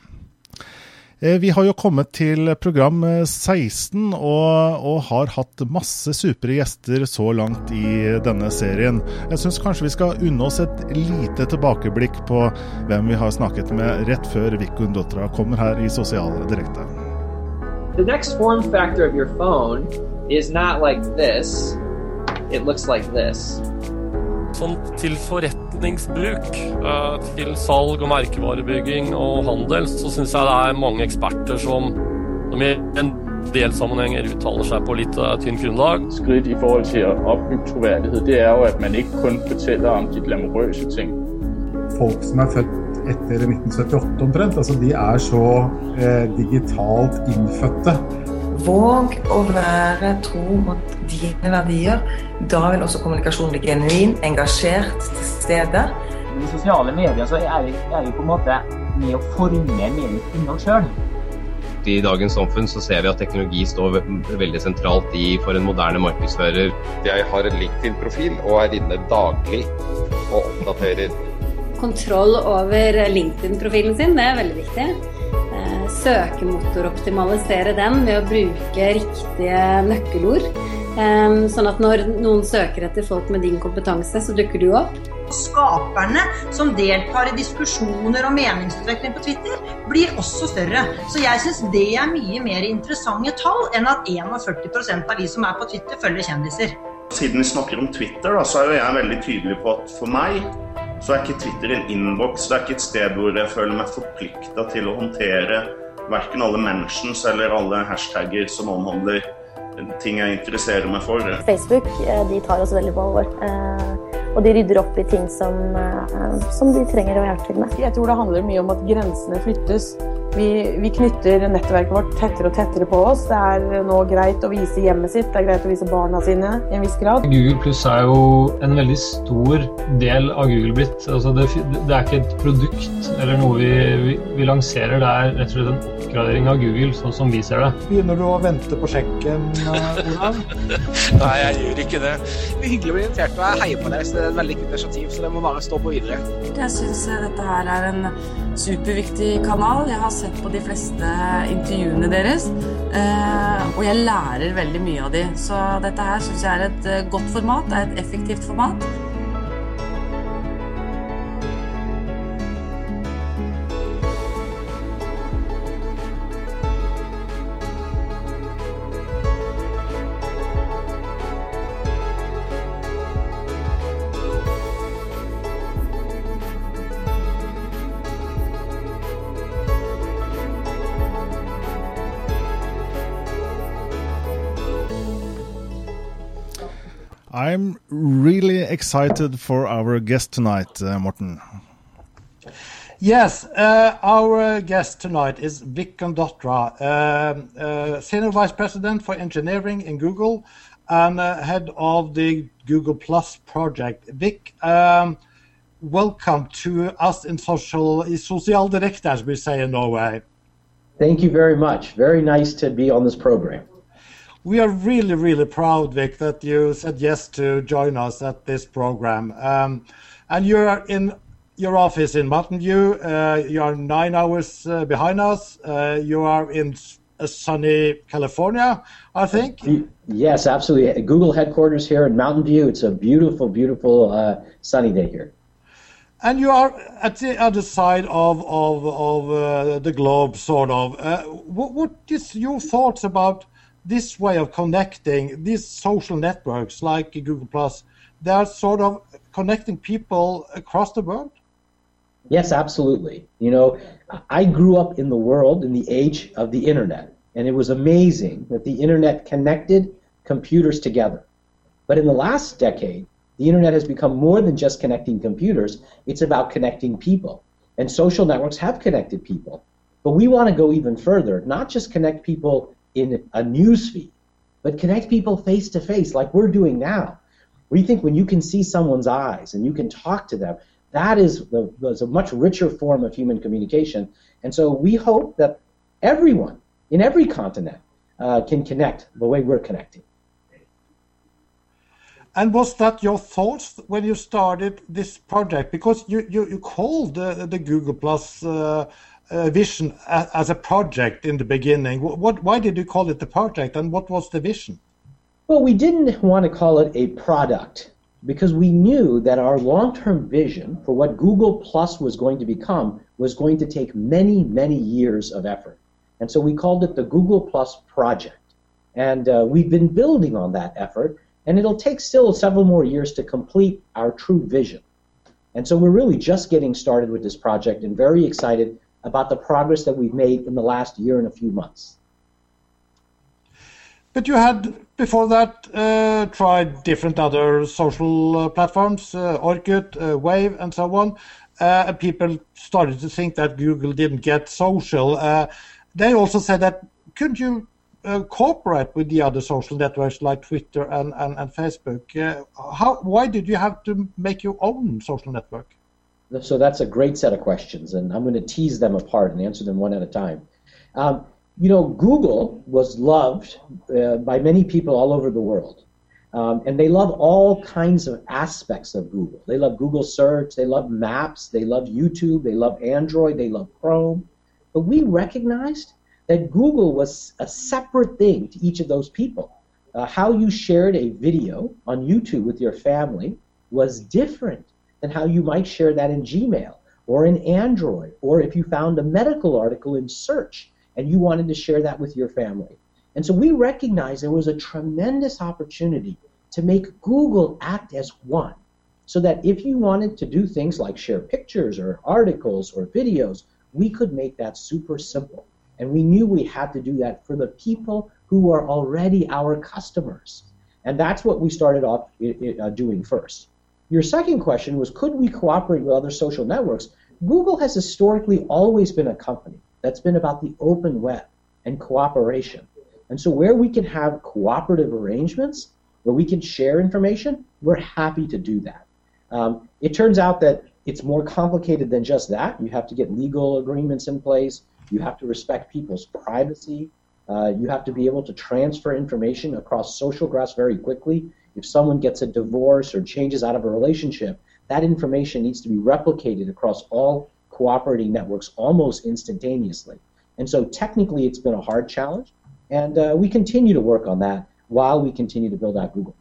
Eh, vi har jo kommet til program 16 og, og, har hatt masse supre gjester så langt i denne serien. Jeg syns kanskje vi skal unne oss et lite tilbakeblikk på hvem vi har snakket med rett før Vikun Dotra kommer her i Sosiale Direkte. The next form factor of your phone is not like this. It looks like this. Sånn til forretningsbruk, eh, til salg og merkevarebygging og handel, så syns jeg det er mange eksperter som, som i en del sammenhenger uttaler seg på litt eh, tynt grunnlag. Skritt i forhold til å oppbygge troverdighet, det er jo at man ikke kun forteller om de glamorøse ting. Folk som er født etter 1978 omtrent, altså de er så eh, digitalt innfødte. Våg å være tro mot dine verdier. Da vil også kommunikasjonen bli genuin, engasjert, til stede. I sosiale medier så er vi, er vi på en måte med å forme mediets innhold sjøl. I dagens samfunn så ser vi at teknologi står veldig sentralt i for en moderne markedsfører. Jeg har en LinkedIn-profil og er inne daglig og oppdaterer. Kontroll over LinkedIn-profilen sin, det er veldig viktig søkemotoroptimalisere den ved å bruke riktige nøkkelord. Sånn at når noen søker etter folk med din kompetanse, så dukker du opp. Skaperne som deltar i diskusjoner og meningsutvikling på Twitter, blir også større. Så jeg syns det er mye mer interessante tall enn at 41% av de som er på Twitter, følger kjendiser. Siden vi snakker om Twitter, da, så er jo jeg veldig tydelig på at for meg så er ikke Twitter en innboks. Det er ikke et sted hvor jeg føler meg forplikta til å håndtere verken alle mentions eller alle hashtagger som omhandler ting jeg interesserer meg for. Facebook eh, de tar oss veldig på alvor. Eh, og de rydder opp i ting som, eh, som de trenger å hjelpe til med. Jeg tror det handler mye om at grensene flyttes. Vi, vi, knytter nettverket vårt tettere og tettere på oss. Det er nå greit å vise hjemmet sitt, det er greit å vise barna sine i en viss grad. Google pluss er jo en veldig stor del av Google blitt. Altså det, det, er ikke et produkt eller noe vi, vi, vi, lanserer, det er rett og slett en oppgradering av Google, sånn som vi ser det. Begynner du å vente på sjekken, Olav? Nei, jeg gjør ikke det. Det er hyggelig å bli invitert, og jeg heier på deg. så det er et veldig kult initiativ, så det må bare stå på videre. Jeg syns dette her er en superviktig kanal. Jeg har sett på de fleste intervjuene deres, eh, og jeg lærer veldig mye av de. Så dette her syns jeg er et eh, godt format. Det er et effektivt format. I'm really excited for our guest tonight, uh, Morten. Yes, uh, our guest tonight is Vic Condotra, uh, uh, Senior Vice President for Engineering in Google and uh, head of the Google Plus project. Vic, um, welcome to us in social, social direct, as we say in Norway. Thank you very much. Very nice to be on this program we are really, really proud, Vic, that you said yes to join us at this program. Um, and you're in your office in Mountain View. Uh, you are nine hours uh, behind us. Uh, you are in sunny California, I think. Yes, absolutely. Google headquarters here in Mountain View. It's a beautiful, beautiful uh, sunny day here. And you are at the other side of of, of uh, the globe, sort of. Uh, what, what is your thoughts about? This way of connecting these social networks like Google Plus, they are sort of connecting people across the world? Yes, absolutely. You know, I grew up in the world in the age of the internet, and it was amazing that the internet connected computers together. But in the last decade, the internet has become more than just connecting computers, it's about connecting people. And social networks have connected people. But we want to go even further, not just connect people in a news feed, but connect people face to face like we're doing now. We think when you can see someone's eyes and you can talk to them, that is, the, is a much richer form of human communication. And so we hope that everyone in every continent uh, can connect the way we're connecting. And was that your thoughts when you started this project? Because you, you, you called the, the Google Plus uh, vision as, as, a project in the beginning. What, why did you call it the project and what was the vision? Well, we didn't want to call it a product because we knew that our long term vision for what Google Plus was going to become was going to take many, many years of effort. And so we called it the Google Plus Project. And uh, we've been building on that effort and it'll take still several more years to complete our true vision. And so we're really just getting started with this project and very excited about the progress that we've made in the last year and a few months. But you had before that uh, tried different other social uh, platforms, uh, Orkut, uh, Wave, and so on. Uh, and people started to think that Google didn't get social. Uh, they also said that couldn't you cooperate with the other social networks like Twitter and, and, and Facebook. How, why did you have to make your own social network? So that's a great set of questions, and I'm going to tease them apart and answer them one at a time. Um, you know, Google was loved uh, by many people all over the world. Um, and they love all kinds of aspects of Google. They love Google Search, they love Maps, they love YouTube, they love Android, they love Chrome. But we recognized that Google was a separate thing to each of those people. Uh, how you shared a video on YouTube with your family was different than how you might share that in Gmail or in Android, or if you found a medical article in search and you wanted to share that with your family. And so we recognized there was a tremendous opportunity to make Google act as one. So that if you wanted to do things like share pictures or articles or videos, we could make that super simple. And we knew we had to do that for the people who are already our customers. And that's what we started off uh, doing first. Your second question was could we cooperate with other social networks? Google has historically always been a company that's been about the open web and cooperation. And so, where we can have cooperative arrangements, where we can share information, we're happy to do that. Um, it turns out that it's more complicated than just that. You have to get legal agreements in place. You have to respect people's privacy. Uh, you have to be able to transfer information across social graphs very quickly. If someone gets a divorce or changes out of a relationship, that information needs to be replicated across all cooperating networks almost instantaneously. And so technically it's been a hard challenge, and uh, we continue to work on that while we continue to build out Google+.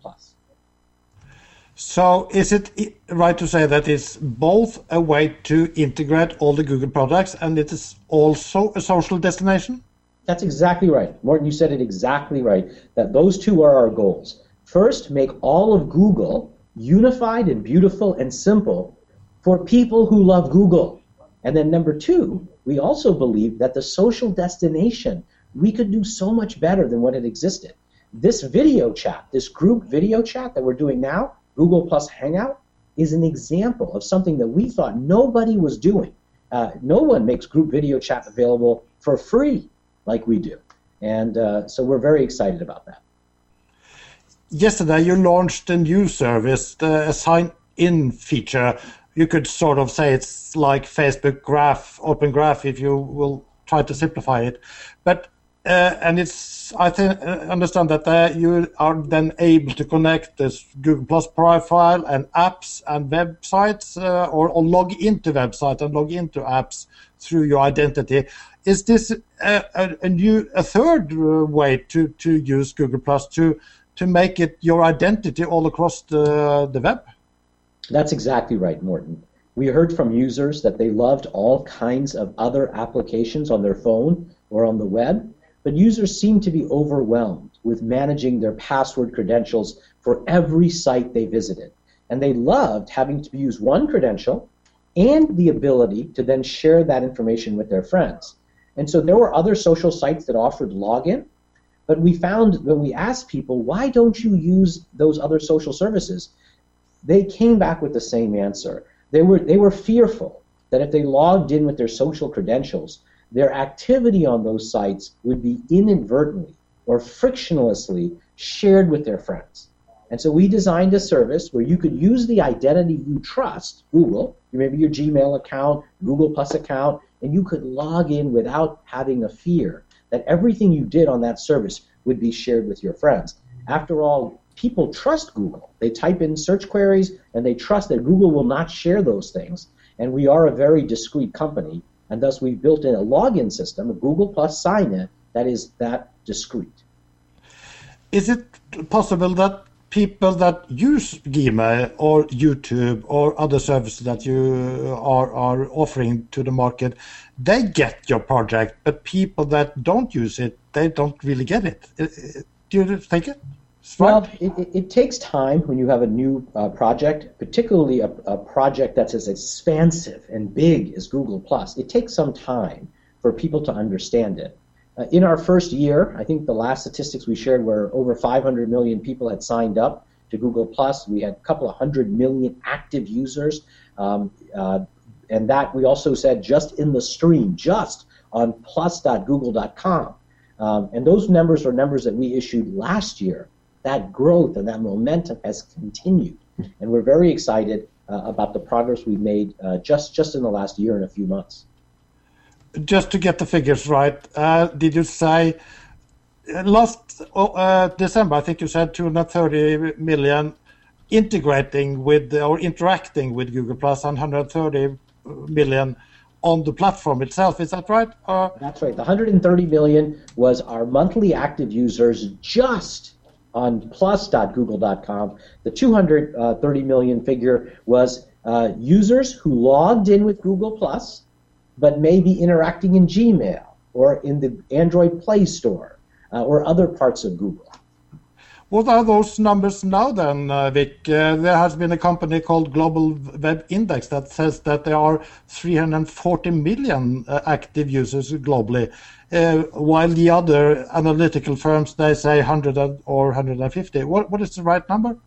So is it right to say that it's both a way to integrate all the Google products and it is also a social destination? That's exactly right. Morten, you said it exactly right, that those two are our goals. First, make all of Google unified and beautiful and simple for people who love Google. And then number two, we also believe that the social destination, we could do so much better than what had existed. This video chat, this group video chat that we're doing now, Google Plus Hangout is an example of something that we thought nobody was doing. Uh, no one makes group video chat available for free like we do. And uh, so we're very excited about that. Yesterday, you launched a new service, the sign in feature. You could sort of say it's like Facebook Graph, Open Graph, if you will try to simplify it. But uh, and it's I think uh, understand that uh, you are then able to connect this Google Plus profile and apps and websites, uh, or, or, log into websites and log into apps through your identity. Is this a, a, a new a third uh, way to, to use Google Plus to to make it your identity all across the the web? That's exactly right, Morton. We heard from users that they loved all kinds of other applications on their phone or on the web but users seem to be overwhelmed with managing their password credentials for every site they visited. and they loved having to use one credential and the ability to then share that information with their friends. And so there were other social sites that offered login, but we found when we asked people, why don't you use those other social services? They came back with the same answer. They were, they were fearful that if they logged in with their social credentials, their activity on those sites would be inadvertently or frictionlessly shared with their friends. And so we designed a service where you could use the identity you trust, Google, maybe your Gmail account, Google Plus account, and you could log in without having a fear that everything you did on that service would be shared with your friends. After all, people trust Google. They type in search queries and they trust that Google will not share those things. And we are a very discreet company, and thus we've built in a login system, a Google Plus sign in, that is that discreet. Is it possible that people that use Gmail or YouTube or other services that you are, are offering to the market, they get your project, but people that don't use it, they don't really get it. Uh, uh, do you think it? Well, it, it, it, takes time when you have a new uh, project, particularly a, a, project that's as expansive and big as Google Plus. It takes some time for people to understand it. Uh, in our first year, I think the last statistics we shared were over 500 million people had signed up to Google Plus. We had a couple of hundred million active users, um, uh, and that we also said just in the stream, just on plus.google.com. Um, and those numbers are numbers that we issued last year. That growth and that momentum has continued, and we're very excited uh, about the progress we've made uh, just just in the last year and a few months just to get the figures right, uh, did you say uh, last uh, December, I think you said 230 million integrating with or interacting with Google Plus and 130 million on the platform itself. Is that right? Uh, That's right. The 130 million was our monthly active users just on plus.google.com. The 230 million figure was uh, users who logged in with Google Plus but maybe interacting in Gmail or in the Android Play Store uh, or other parts of Google. What are those numbers now then, uh, Vic? Uh, there has been a company called Global Web Index that says that there are 340 million uh, active users globally, uh, while the other analytical firms, they say 100 or 150. What, what is the right number?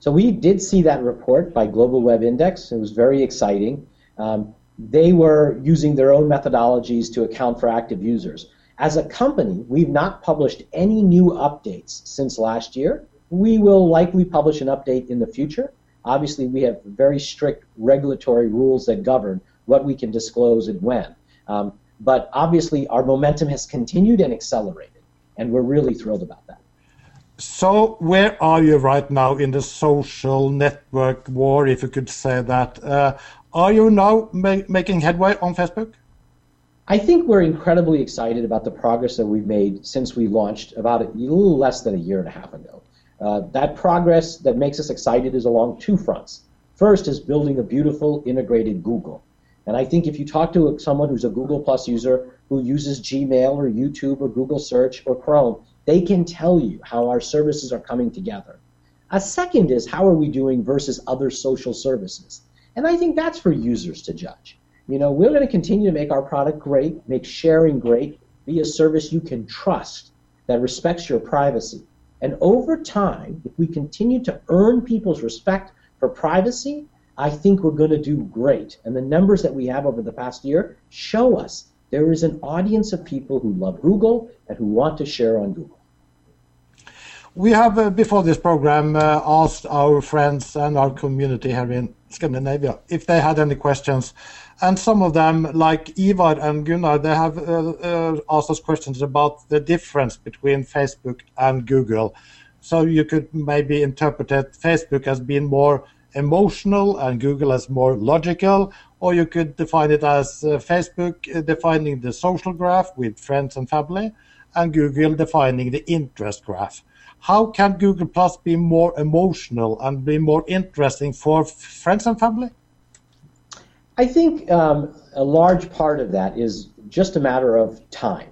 So we did see that report by Global Web Index. It was very exciting. Um, they were using their own methodologies to account for active users. As a company, we've not published any new updates since last year. We will likely publish an update in the future. Obviously, we have very strict regulatory rules that govern what we can disclose and when. Um, but obviously, our momentum has continued and accelerated, and we're really thrilled about that. So, where are you right now in the social network war, if you could say that? Uh, are you now ma making headway on Facebook? I think we're incredibly excited about the progress that we've made since we launched about a little less than a year and a half ago. Uh, that progress that makes us excited is along two fronts. First is building a beautiful integrated Google. And I think if you talk to someone who's a Google Plus user who uses Gmail or YouTube or Google Search or Chrome, they can tell you how our services are coming together. A second is how are we doing versus other social services. And I think that's for users to judge. You know, we're going to continue to make our product great, make sharing great, be a service you can trust that respects your privacy. And over time, if we continue to earn people's respect for privacy, I think we're going to do great. And the numbers that we have over the past year show us there is an audience of people who love Google and who want to share on Google. We have, uh, before this program, uh, asked our friends and our community here in Scandinavia if they had any questions. And some of them, like Ivar and Gunnar, they have uh, uh, asked us questions about the difference between Facebook and Google. So you could maybe interpret Facebook as being more emotional and Google as more logical, or you could define it as uh, Facebook uh, defining the social graph with friends and family, and Google defining the interest graph how can Google Plus be more emotional and be more interesting for friends and family? I think um, a large part of that is just a matter of time.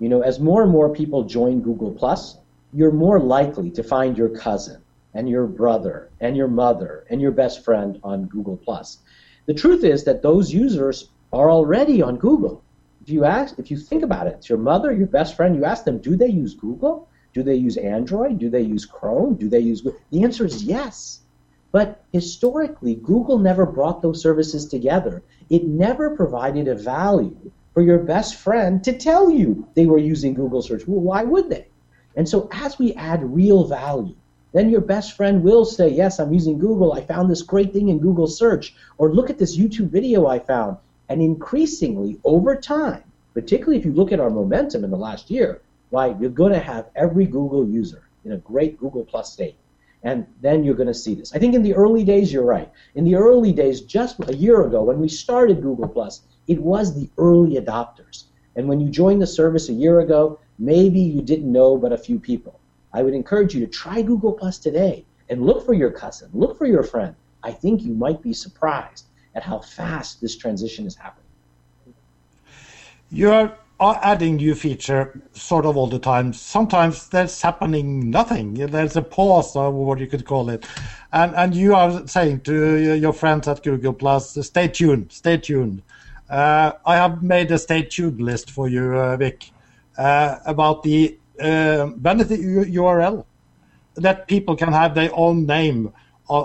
You know, as more and more people join Google Plus, you're more likely to find your cousin and your brother and your mother and your best friend on Google Plus. The truth is that those users are already on Google. If you ask, if you think about it, it's your mother, your best friend. You ask them, do they use Google? Do they use Android? Do they use Chrome? Do they use? Google? The answer is yes. But historically, Google never brought those services together. It never provided a value for your best friend to tell you they were using Google search. Well, why would they? And so as we add real value, then your best friend will say, Yes, I'm using Google. I found this great thing in Google search. Or look at this YouTube video I found. And increasingly, over time, particularly if you look at our momentum in the last year, why you're going to have every Google user in a great Google Plus state. And then you're going to see this. I think in the early days, you're right. In the early days, just a year ago, when we started Google Plus, it was the early adopters. And when you joined the service a year ago, maybe you didn't know but a few people. I would encourage you to try Google Plus today and look for your cousin, look for your friend. I think you might be surprised at how fast this transition is happening. You are adding new feature sort of all the time. Sometimes there's happening nothing. There's a pause or what you could call it. And and you are saying to your friends at Google Plus, stay tuned, stay tuned. Uh, I have made a stay tuned list for you, uh, Vic, uh, about the uh, vanity URL that people can have their own name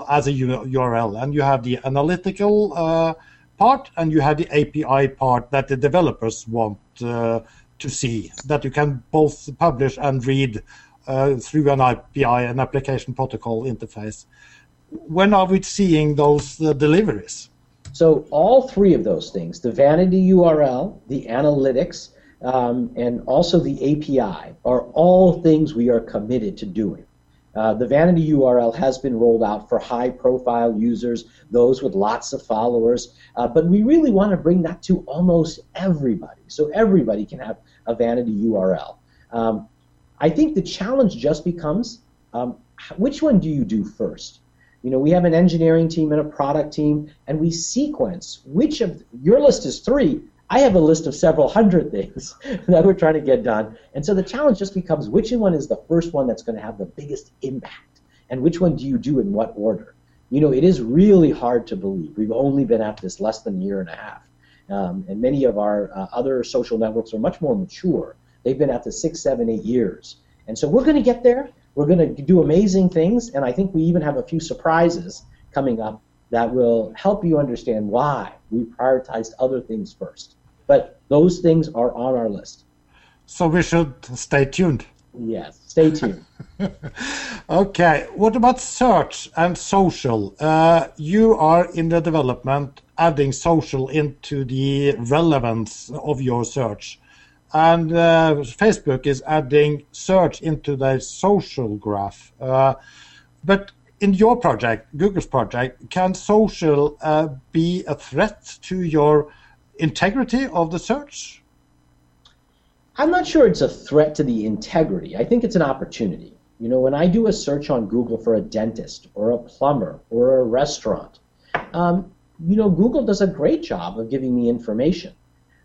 as a URL, and you have the analytical uh, part and you have the API part that the developers want uh, to see that you can both publish and read uh, through an API, an application protocol interface. When are we seeing those uh, deliveries? So all three of those things, the vanity URL, the analytics, um, and also the API, are all things we are committed to doing. Uh, the vanity URL has been rolled out for high profile users, those with lots of followers, uh, but we really want to bring that to almost everybody. So everybody can have a vanity URL. Um, I think the challenge just becomes um, which one do you do first? You know, we have an engineering team and a product team, and we sequence which of your list is three. I have a list of several hundred things that we're trying to get done. And so the challenge just becomes which one is the first one that's going to have the biggest impact? And which one do you do in what order? You know, it is really hard to believe. We've only been at this less than a year and a half. Um, and many of our uh, other social networks are much more mature. They've been at this six, seven, eight years. And so we're going to get there. We're going to do amazing things. And I think we even have a few surprises coming up that will help you understand why we prioritized other things first. But those things are on our list. So we should stay tuned. Yes, stay tuned. okay, what about search and social? Uh, you are in the development adding social into the relevance of your search. And uh, Facebook is adding search into their social graph. Uh, but in your project, Google's project, can social uh, be a threat to your integrity of the search? I'm not sure it's a threat to the integrity. I think it's an opportunity. You know, when I do a search on Google for a dentist or a plumber or a restaurant, um, you know, Google does a great job of giving me information.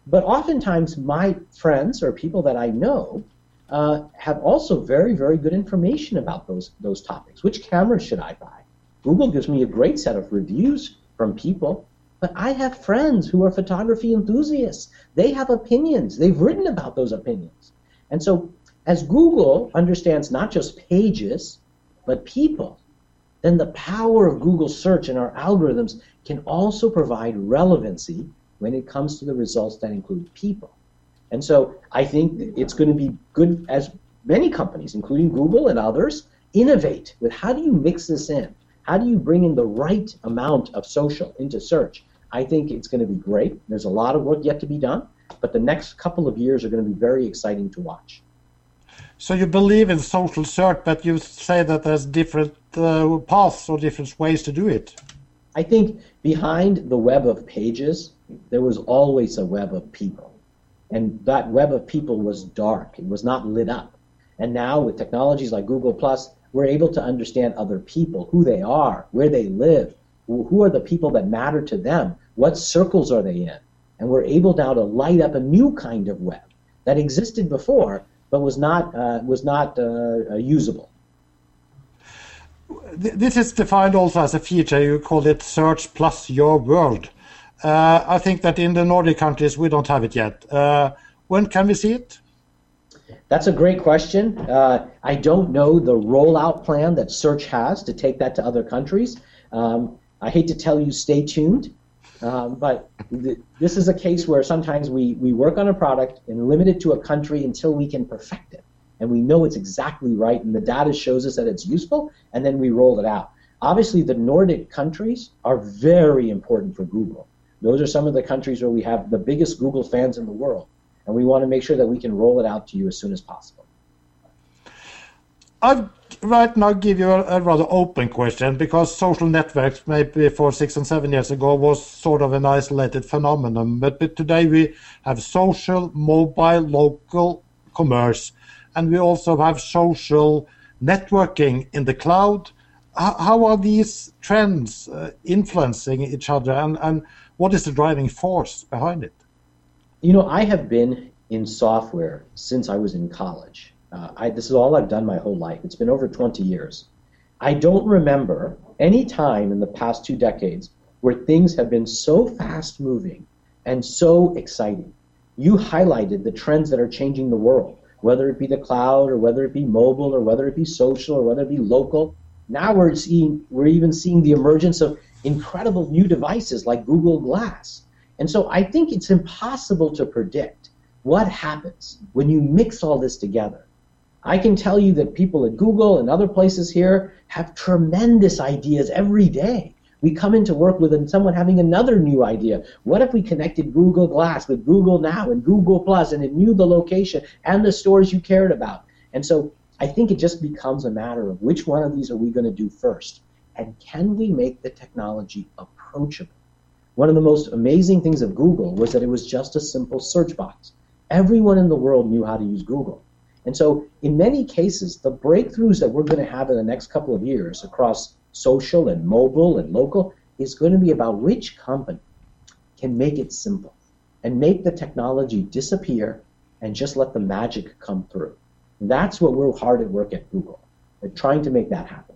But oftentimes, my friends or people that I know uh, have also very, very good information about those those topics. Which camera should I buy? Google gives me a great set of reviews from people but I have friends who are photography enthusiasts. They have opinions. They've written about those opinions. And so, as Google understands not just pages, but people, then the power of Google search and our algorithms can also provide relevancy when it comes to the results that include people. And so I think it's going to be good as many companies, including Google and others, innovate with how do you mix this in? How do you bring in the right amount of social into search? I think it's going to be great. There's a lot of work yet to be done, but the next couple of years are going to be very exciting to watch. So you believe in social search, but you say that there's different uh, paths or different ways to do it. I think behind the web of pages, there was always a web of people. And that web of people was dark. It was not lit up. And now with technologies like Google Plus, we're able to understand other people, who they are, where they live, who are the people that matter to them? What circles are they in? And we're able now to light up a new kind of web that existed before, but was not uh, was not uh, uh usable. this is defined also as a feature. You call it Search Plus Your World. Uh, I think that in the Nordic countries we don't have it yet. Uh, when can we see it? That's a great question. Uh, I don't know the rollout plan that Search has to take that to other countries. Um, I hate to tell you, stay tuned. Um, but th- this is a case where sometimes we, we work on a product and limit it to a country until we can perfect it. And we know it's exactly right, and the data shows us that it's useful, and then we roll it out. Obviously, the Nordic countries are very important for Google. Those are some of the countries where we have the biggest Google fans in the world, and we want to make sure that we can roll it out to you as soon as possible. I'll right now give you a, a, rather open question because social networks maybe for six and seven years ago was sort of an isolated phenomenon. But, but today we have social mobile local commerce and we also have social networking in the cloud. How, how are these trends uh, influencing each other and, and what is the driving force behind it? You know i have been in software since i was in college uh, I, this is all I've done my whole life. It's been over 20 years. I don't remember any time in the past two decades where things have been so fast moving and so exciting. You highlighted the trends that are changing the world, whether it be the cloud or whether it be mobile or whether it be social or whether it be local. Now we're seeing we're even seeing the emergence of incredible new devices like Google Glass. And so I think it's impossible to predict what happens when you mix all this together. I can tell you that people at Google and other places here have tremendous ideas every day. We come into work with someone having another new idea. What if we connected Google Glass with Google Now and Google Plus and it knew the location and the stores you cared about? And so I think it just becomes a matter of which one of these are we going to do first? And can we make the technology approachable? One of the most amazing things of Google was that it was just a simple search box. Everyone in the world knew how to use Google. And so, in many cases, the breakthroughs that we're going to have in the next couple of years across social and mobile and local is going to be about which company can make it simple and make the technology disappear and just let the magic come through. That's what we're hard at work at Google. We're trying to make that happen.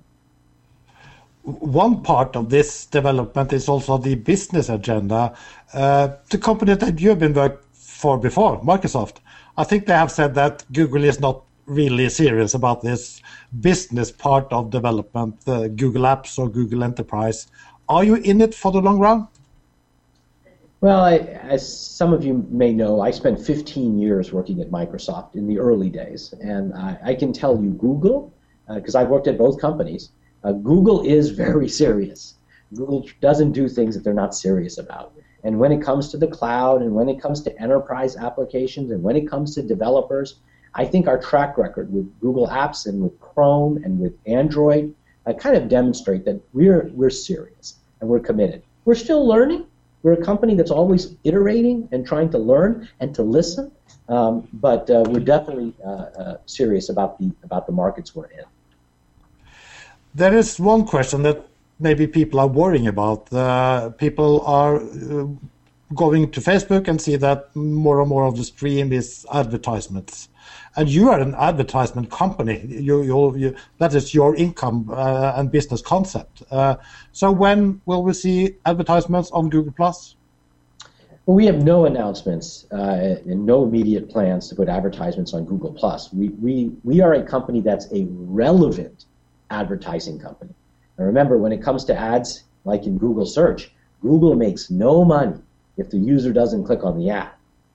One part of this development is also the business agenda. Uh, the company that you have been working for before, Microsoft, I think they have said that Google is not really serious about this business part of development, uh, Google Apps or Google Enterprise. Are you in it for the long run? Well, I, as some of you may know, I spent 15 years working at Microsoft in the early days, and I, I can tell you, Google, because uh, I've worked at both companies, uh, Google is very serious. Google doesn't do things that they're not serious about. And when it comes to the cloud and when it comes to enterprise applications and when it comes to developers, I think our track record with Google Apps and with Chrome and with Android uh, kind of demonstrate that we're, we're serious and we're committed. We're still learning. We're a company that's always iterating and trying to learn and to listen, um, but uh, we're definitely uh, uh serious about the, about the markets we're in. There is one question that maybe people are worrying about. Uh, people are uh, going to Facebook and see that more and more of the stream is advertisements. And you are an advertisement company. You, you, you, that is your income uh, and business concept. Uh, so when will we see advertisements on Google Plus? Well, we have no announcements uh, and no immediate plans to put advertisements on Google Plus. We, we, we are a company that's a relevant advertising company. And remember, when it comes to ads, like in Google search, Google makes no money if the user doesn't click on the ad.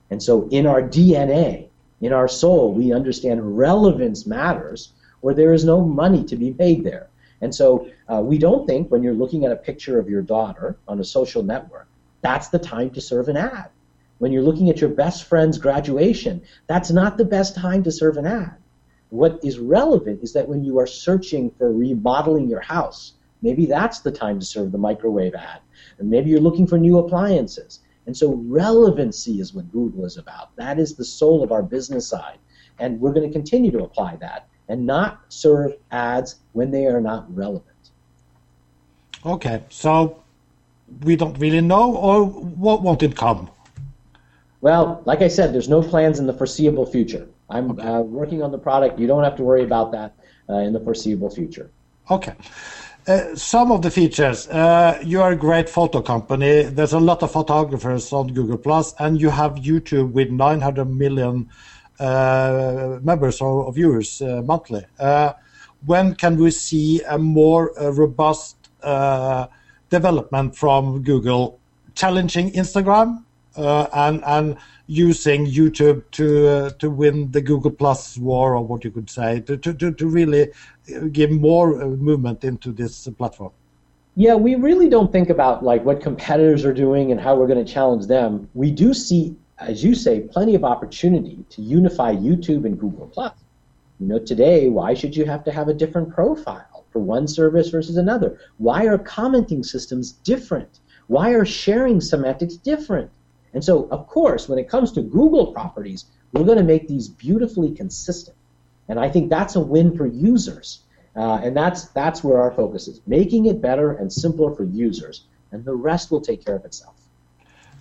And so in our DNA, in our soul, we understand relevance matters where there is no money to be made there. And so uh, we don't think when you're looking at a picture of your daughter on a social network, that's the time to serve an ad. When you're looking at your best friend's graduation, that's not the best time to serve an ad. What is relevant is that when you are searching for remodeling your house, maybe that's the time to serve the microwave ad. And maybe you're looking for new appliances. And so relevancy is what Google is about. That is the soul of our business side. And we're going to continue to apply that and not serve ads when they are not relevant. Okay, so we don't really know, or what won't it come? Well, like I said, there's no plans in the foreseeable future. I'm okay. uh, working on the product. You don't have to worry about that uh, in the foreseeable future. Okay. Uh, some of the features. Uh, you are a great photo company. There's a lot of photographers on Google Plus, and you have YouTube with 900 million uh, members or, or viewers uh, monthly. Uh, when can we see a more uh, robust development from Google, challenging Instagram Uh, and and using YouTube to uh, to win the Google Plus war, or what you could say, to to, to really give more uh, movement into this platform? Yeah, we really don't think about like what competitors are doing and how we're going to challenge them. We do see as you say, plenty of opportunity to unify YouTube and Google Plus. You know, today, why should you have to have a different profile for one service versus another? Why are commenting systems different? Why are sharing semantics different? And so, of course, when it comes to Google properties, we're going to make these beautifully consistent. And I think that's a win for users. Uh, and that's, that's where our focus is making it better and simpler for users. And the rest will take care of itself.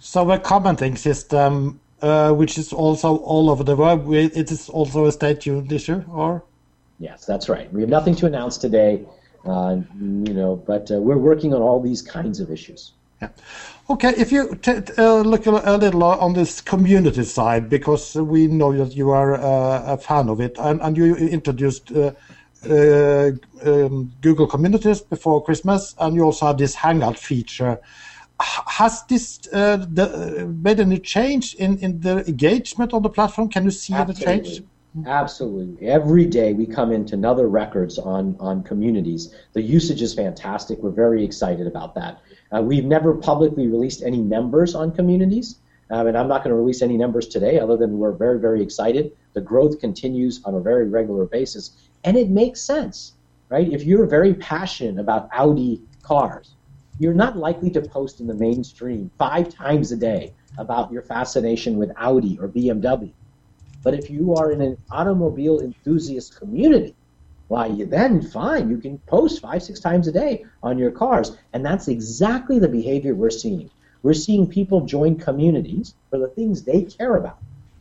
So a commenting system, uh, which is also all over the web, it is also a state-tuned issue, or? Yes, that's right. We have nothing to announce today, uh, you know, but uh, we're working on all these kinds of issues. Yeah. Okay, if you uh, look a little on this community side, because we know that you are uh, a fan of it, and, and you introduced uh, um, Google Communities before Christmas, and you also have this Hangout feature has this uh, the, made any change in, in the engagement on the platform? Can you see Absolutely. any change? Absolutely. Every day we come into another records on, on communities. The usage is fantastic. We're very excited about that. Uh, we've never publicly released any numbers on communities, um, and I'm not going to release any numbers today other than we're very, very excited. The growth continues on a very regular basis, and it makes sense, right? If you're very passionate about Audi cars, you're not likely to post in the mainstream five times a day about your fascination with Audi or BMW. But if you are in an automobile enthusiast community, why, you then fine, you can post five, six times a day on your cars. And that's exactly the behavior we're seeing. We're seeing people join communities for the things they care about,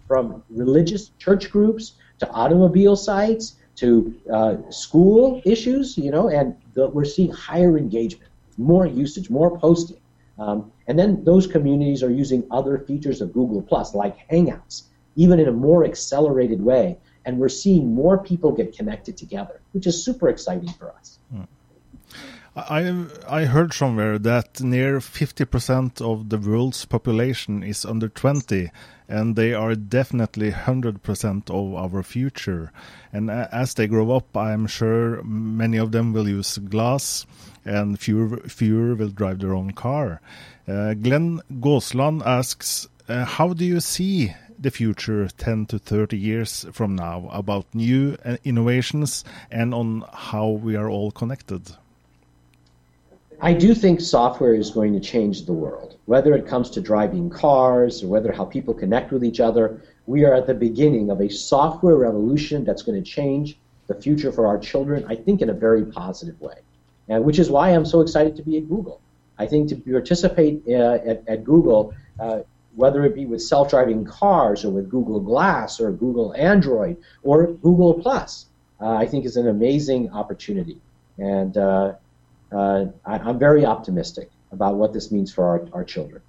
from religious church groups to automobile sites to uh, school issues, you know, and the, we're seeing higher engagement more usage, more posting. Um, and then those communities are using other features of Google Plus, like Hangouts, even in a more accelerated way. And we're seeing more people get connected together, which is super exciting for us. I I heard somewhere that near 50% of the world's population is under 20, and they are definitely 100% of our future. And as they grow up, I'm sure many of them will use glass, and fewer fewer will drive their own car. Uh, Glenn Gosland asks, uh, how do you see the future 10 to 30 years from now about new uh, innovations and on how we are all connected? I do think software is going to change the world. Whether it comes to driving cars or whether how people connect with each other, we are at the beginning of a software revolution that's going to change the future for our children, I think, in a very positive way. And which is why I'm so excited to be at Google. I think to participate uh, at, at, Google, uh, whether it be with self-driving cars or with Google Glass or Google Android or Google Plus, uh, I think is an amazing opportunity. And uh, uh, I, am very optimistic about what this means for our, our children.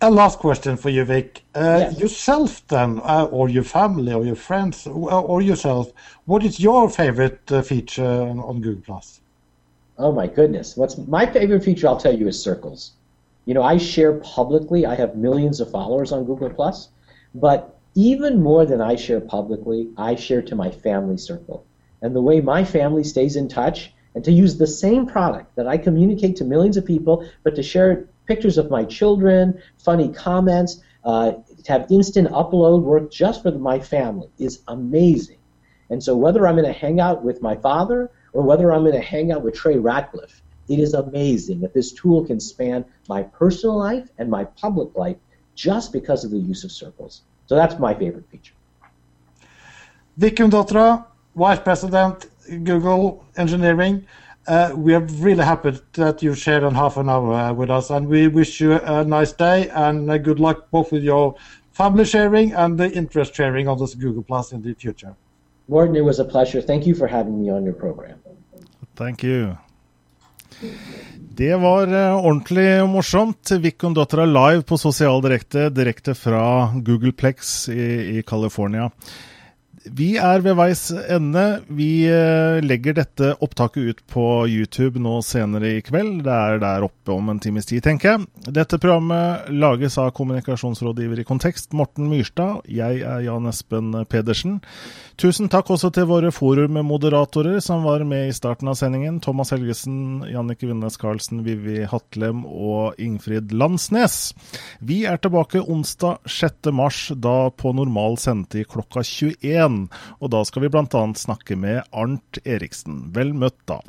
A last question for you, Vic. Uh, yes. Yourself, then, uh, or your family, or your friends, or yourself, what is your favorite uh, feature on, on Google Plus? Oh my goodness! What's my favorite feature? I'll tell you is circles. You know, I share publicly. I have millions of followers on Google Plus, but even more than I share publicly, I share to my family circle. And the way my family stays in touch and to use the same product that I communicate to millions of people, but to share pictures of my children, funny comments, uh, to have instant upload work just for my family is amazing. And so whether I'm in a hangout with my father or whether I'm in a hangout with Trey Ratcliff, it is amazing that this tool can span my personal life and my public life just because of the use of circles. So that's my favorite feature. Vikum Dotra, Vice President, Google Engineering. Uh, we are really happy that you shared on half an hour uh, with us, and we wish you a nice day and uh, good luck both with your family sharing and the interest sharing on this Google Plus in the future. Morten, it was a pleasure. Thank you for having me on your program. Thank you. Det var eh, ordentlig morsomt. Vikon-dattera live på Sosial Direkte, direkte fra Googleplex i, i California. Vi er ved veis ende. Vi eh, legger dette opptaket ut på YouTube nå senere i kveld. Det er der oppe om en times tid, tenker jeg. Dette programmet lages av kommunikasjonsrådgiver i Kontekst, Morten Myrstad. Jeg er Jan Espen Pedersen. Tusen takk også til våre forummoderatorer som var med i starten av sendingen. Thomas Helgesen, Jannike Vindnes Karlsen, Vivi Hatlem og Ingfrid Landsnes. Vi er tilbake onsdag 6. mars, da på normal sendetid klokka 21. Og da skal vi bl.a. snakke med Arnt Eriksen. Vel møtt, da.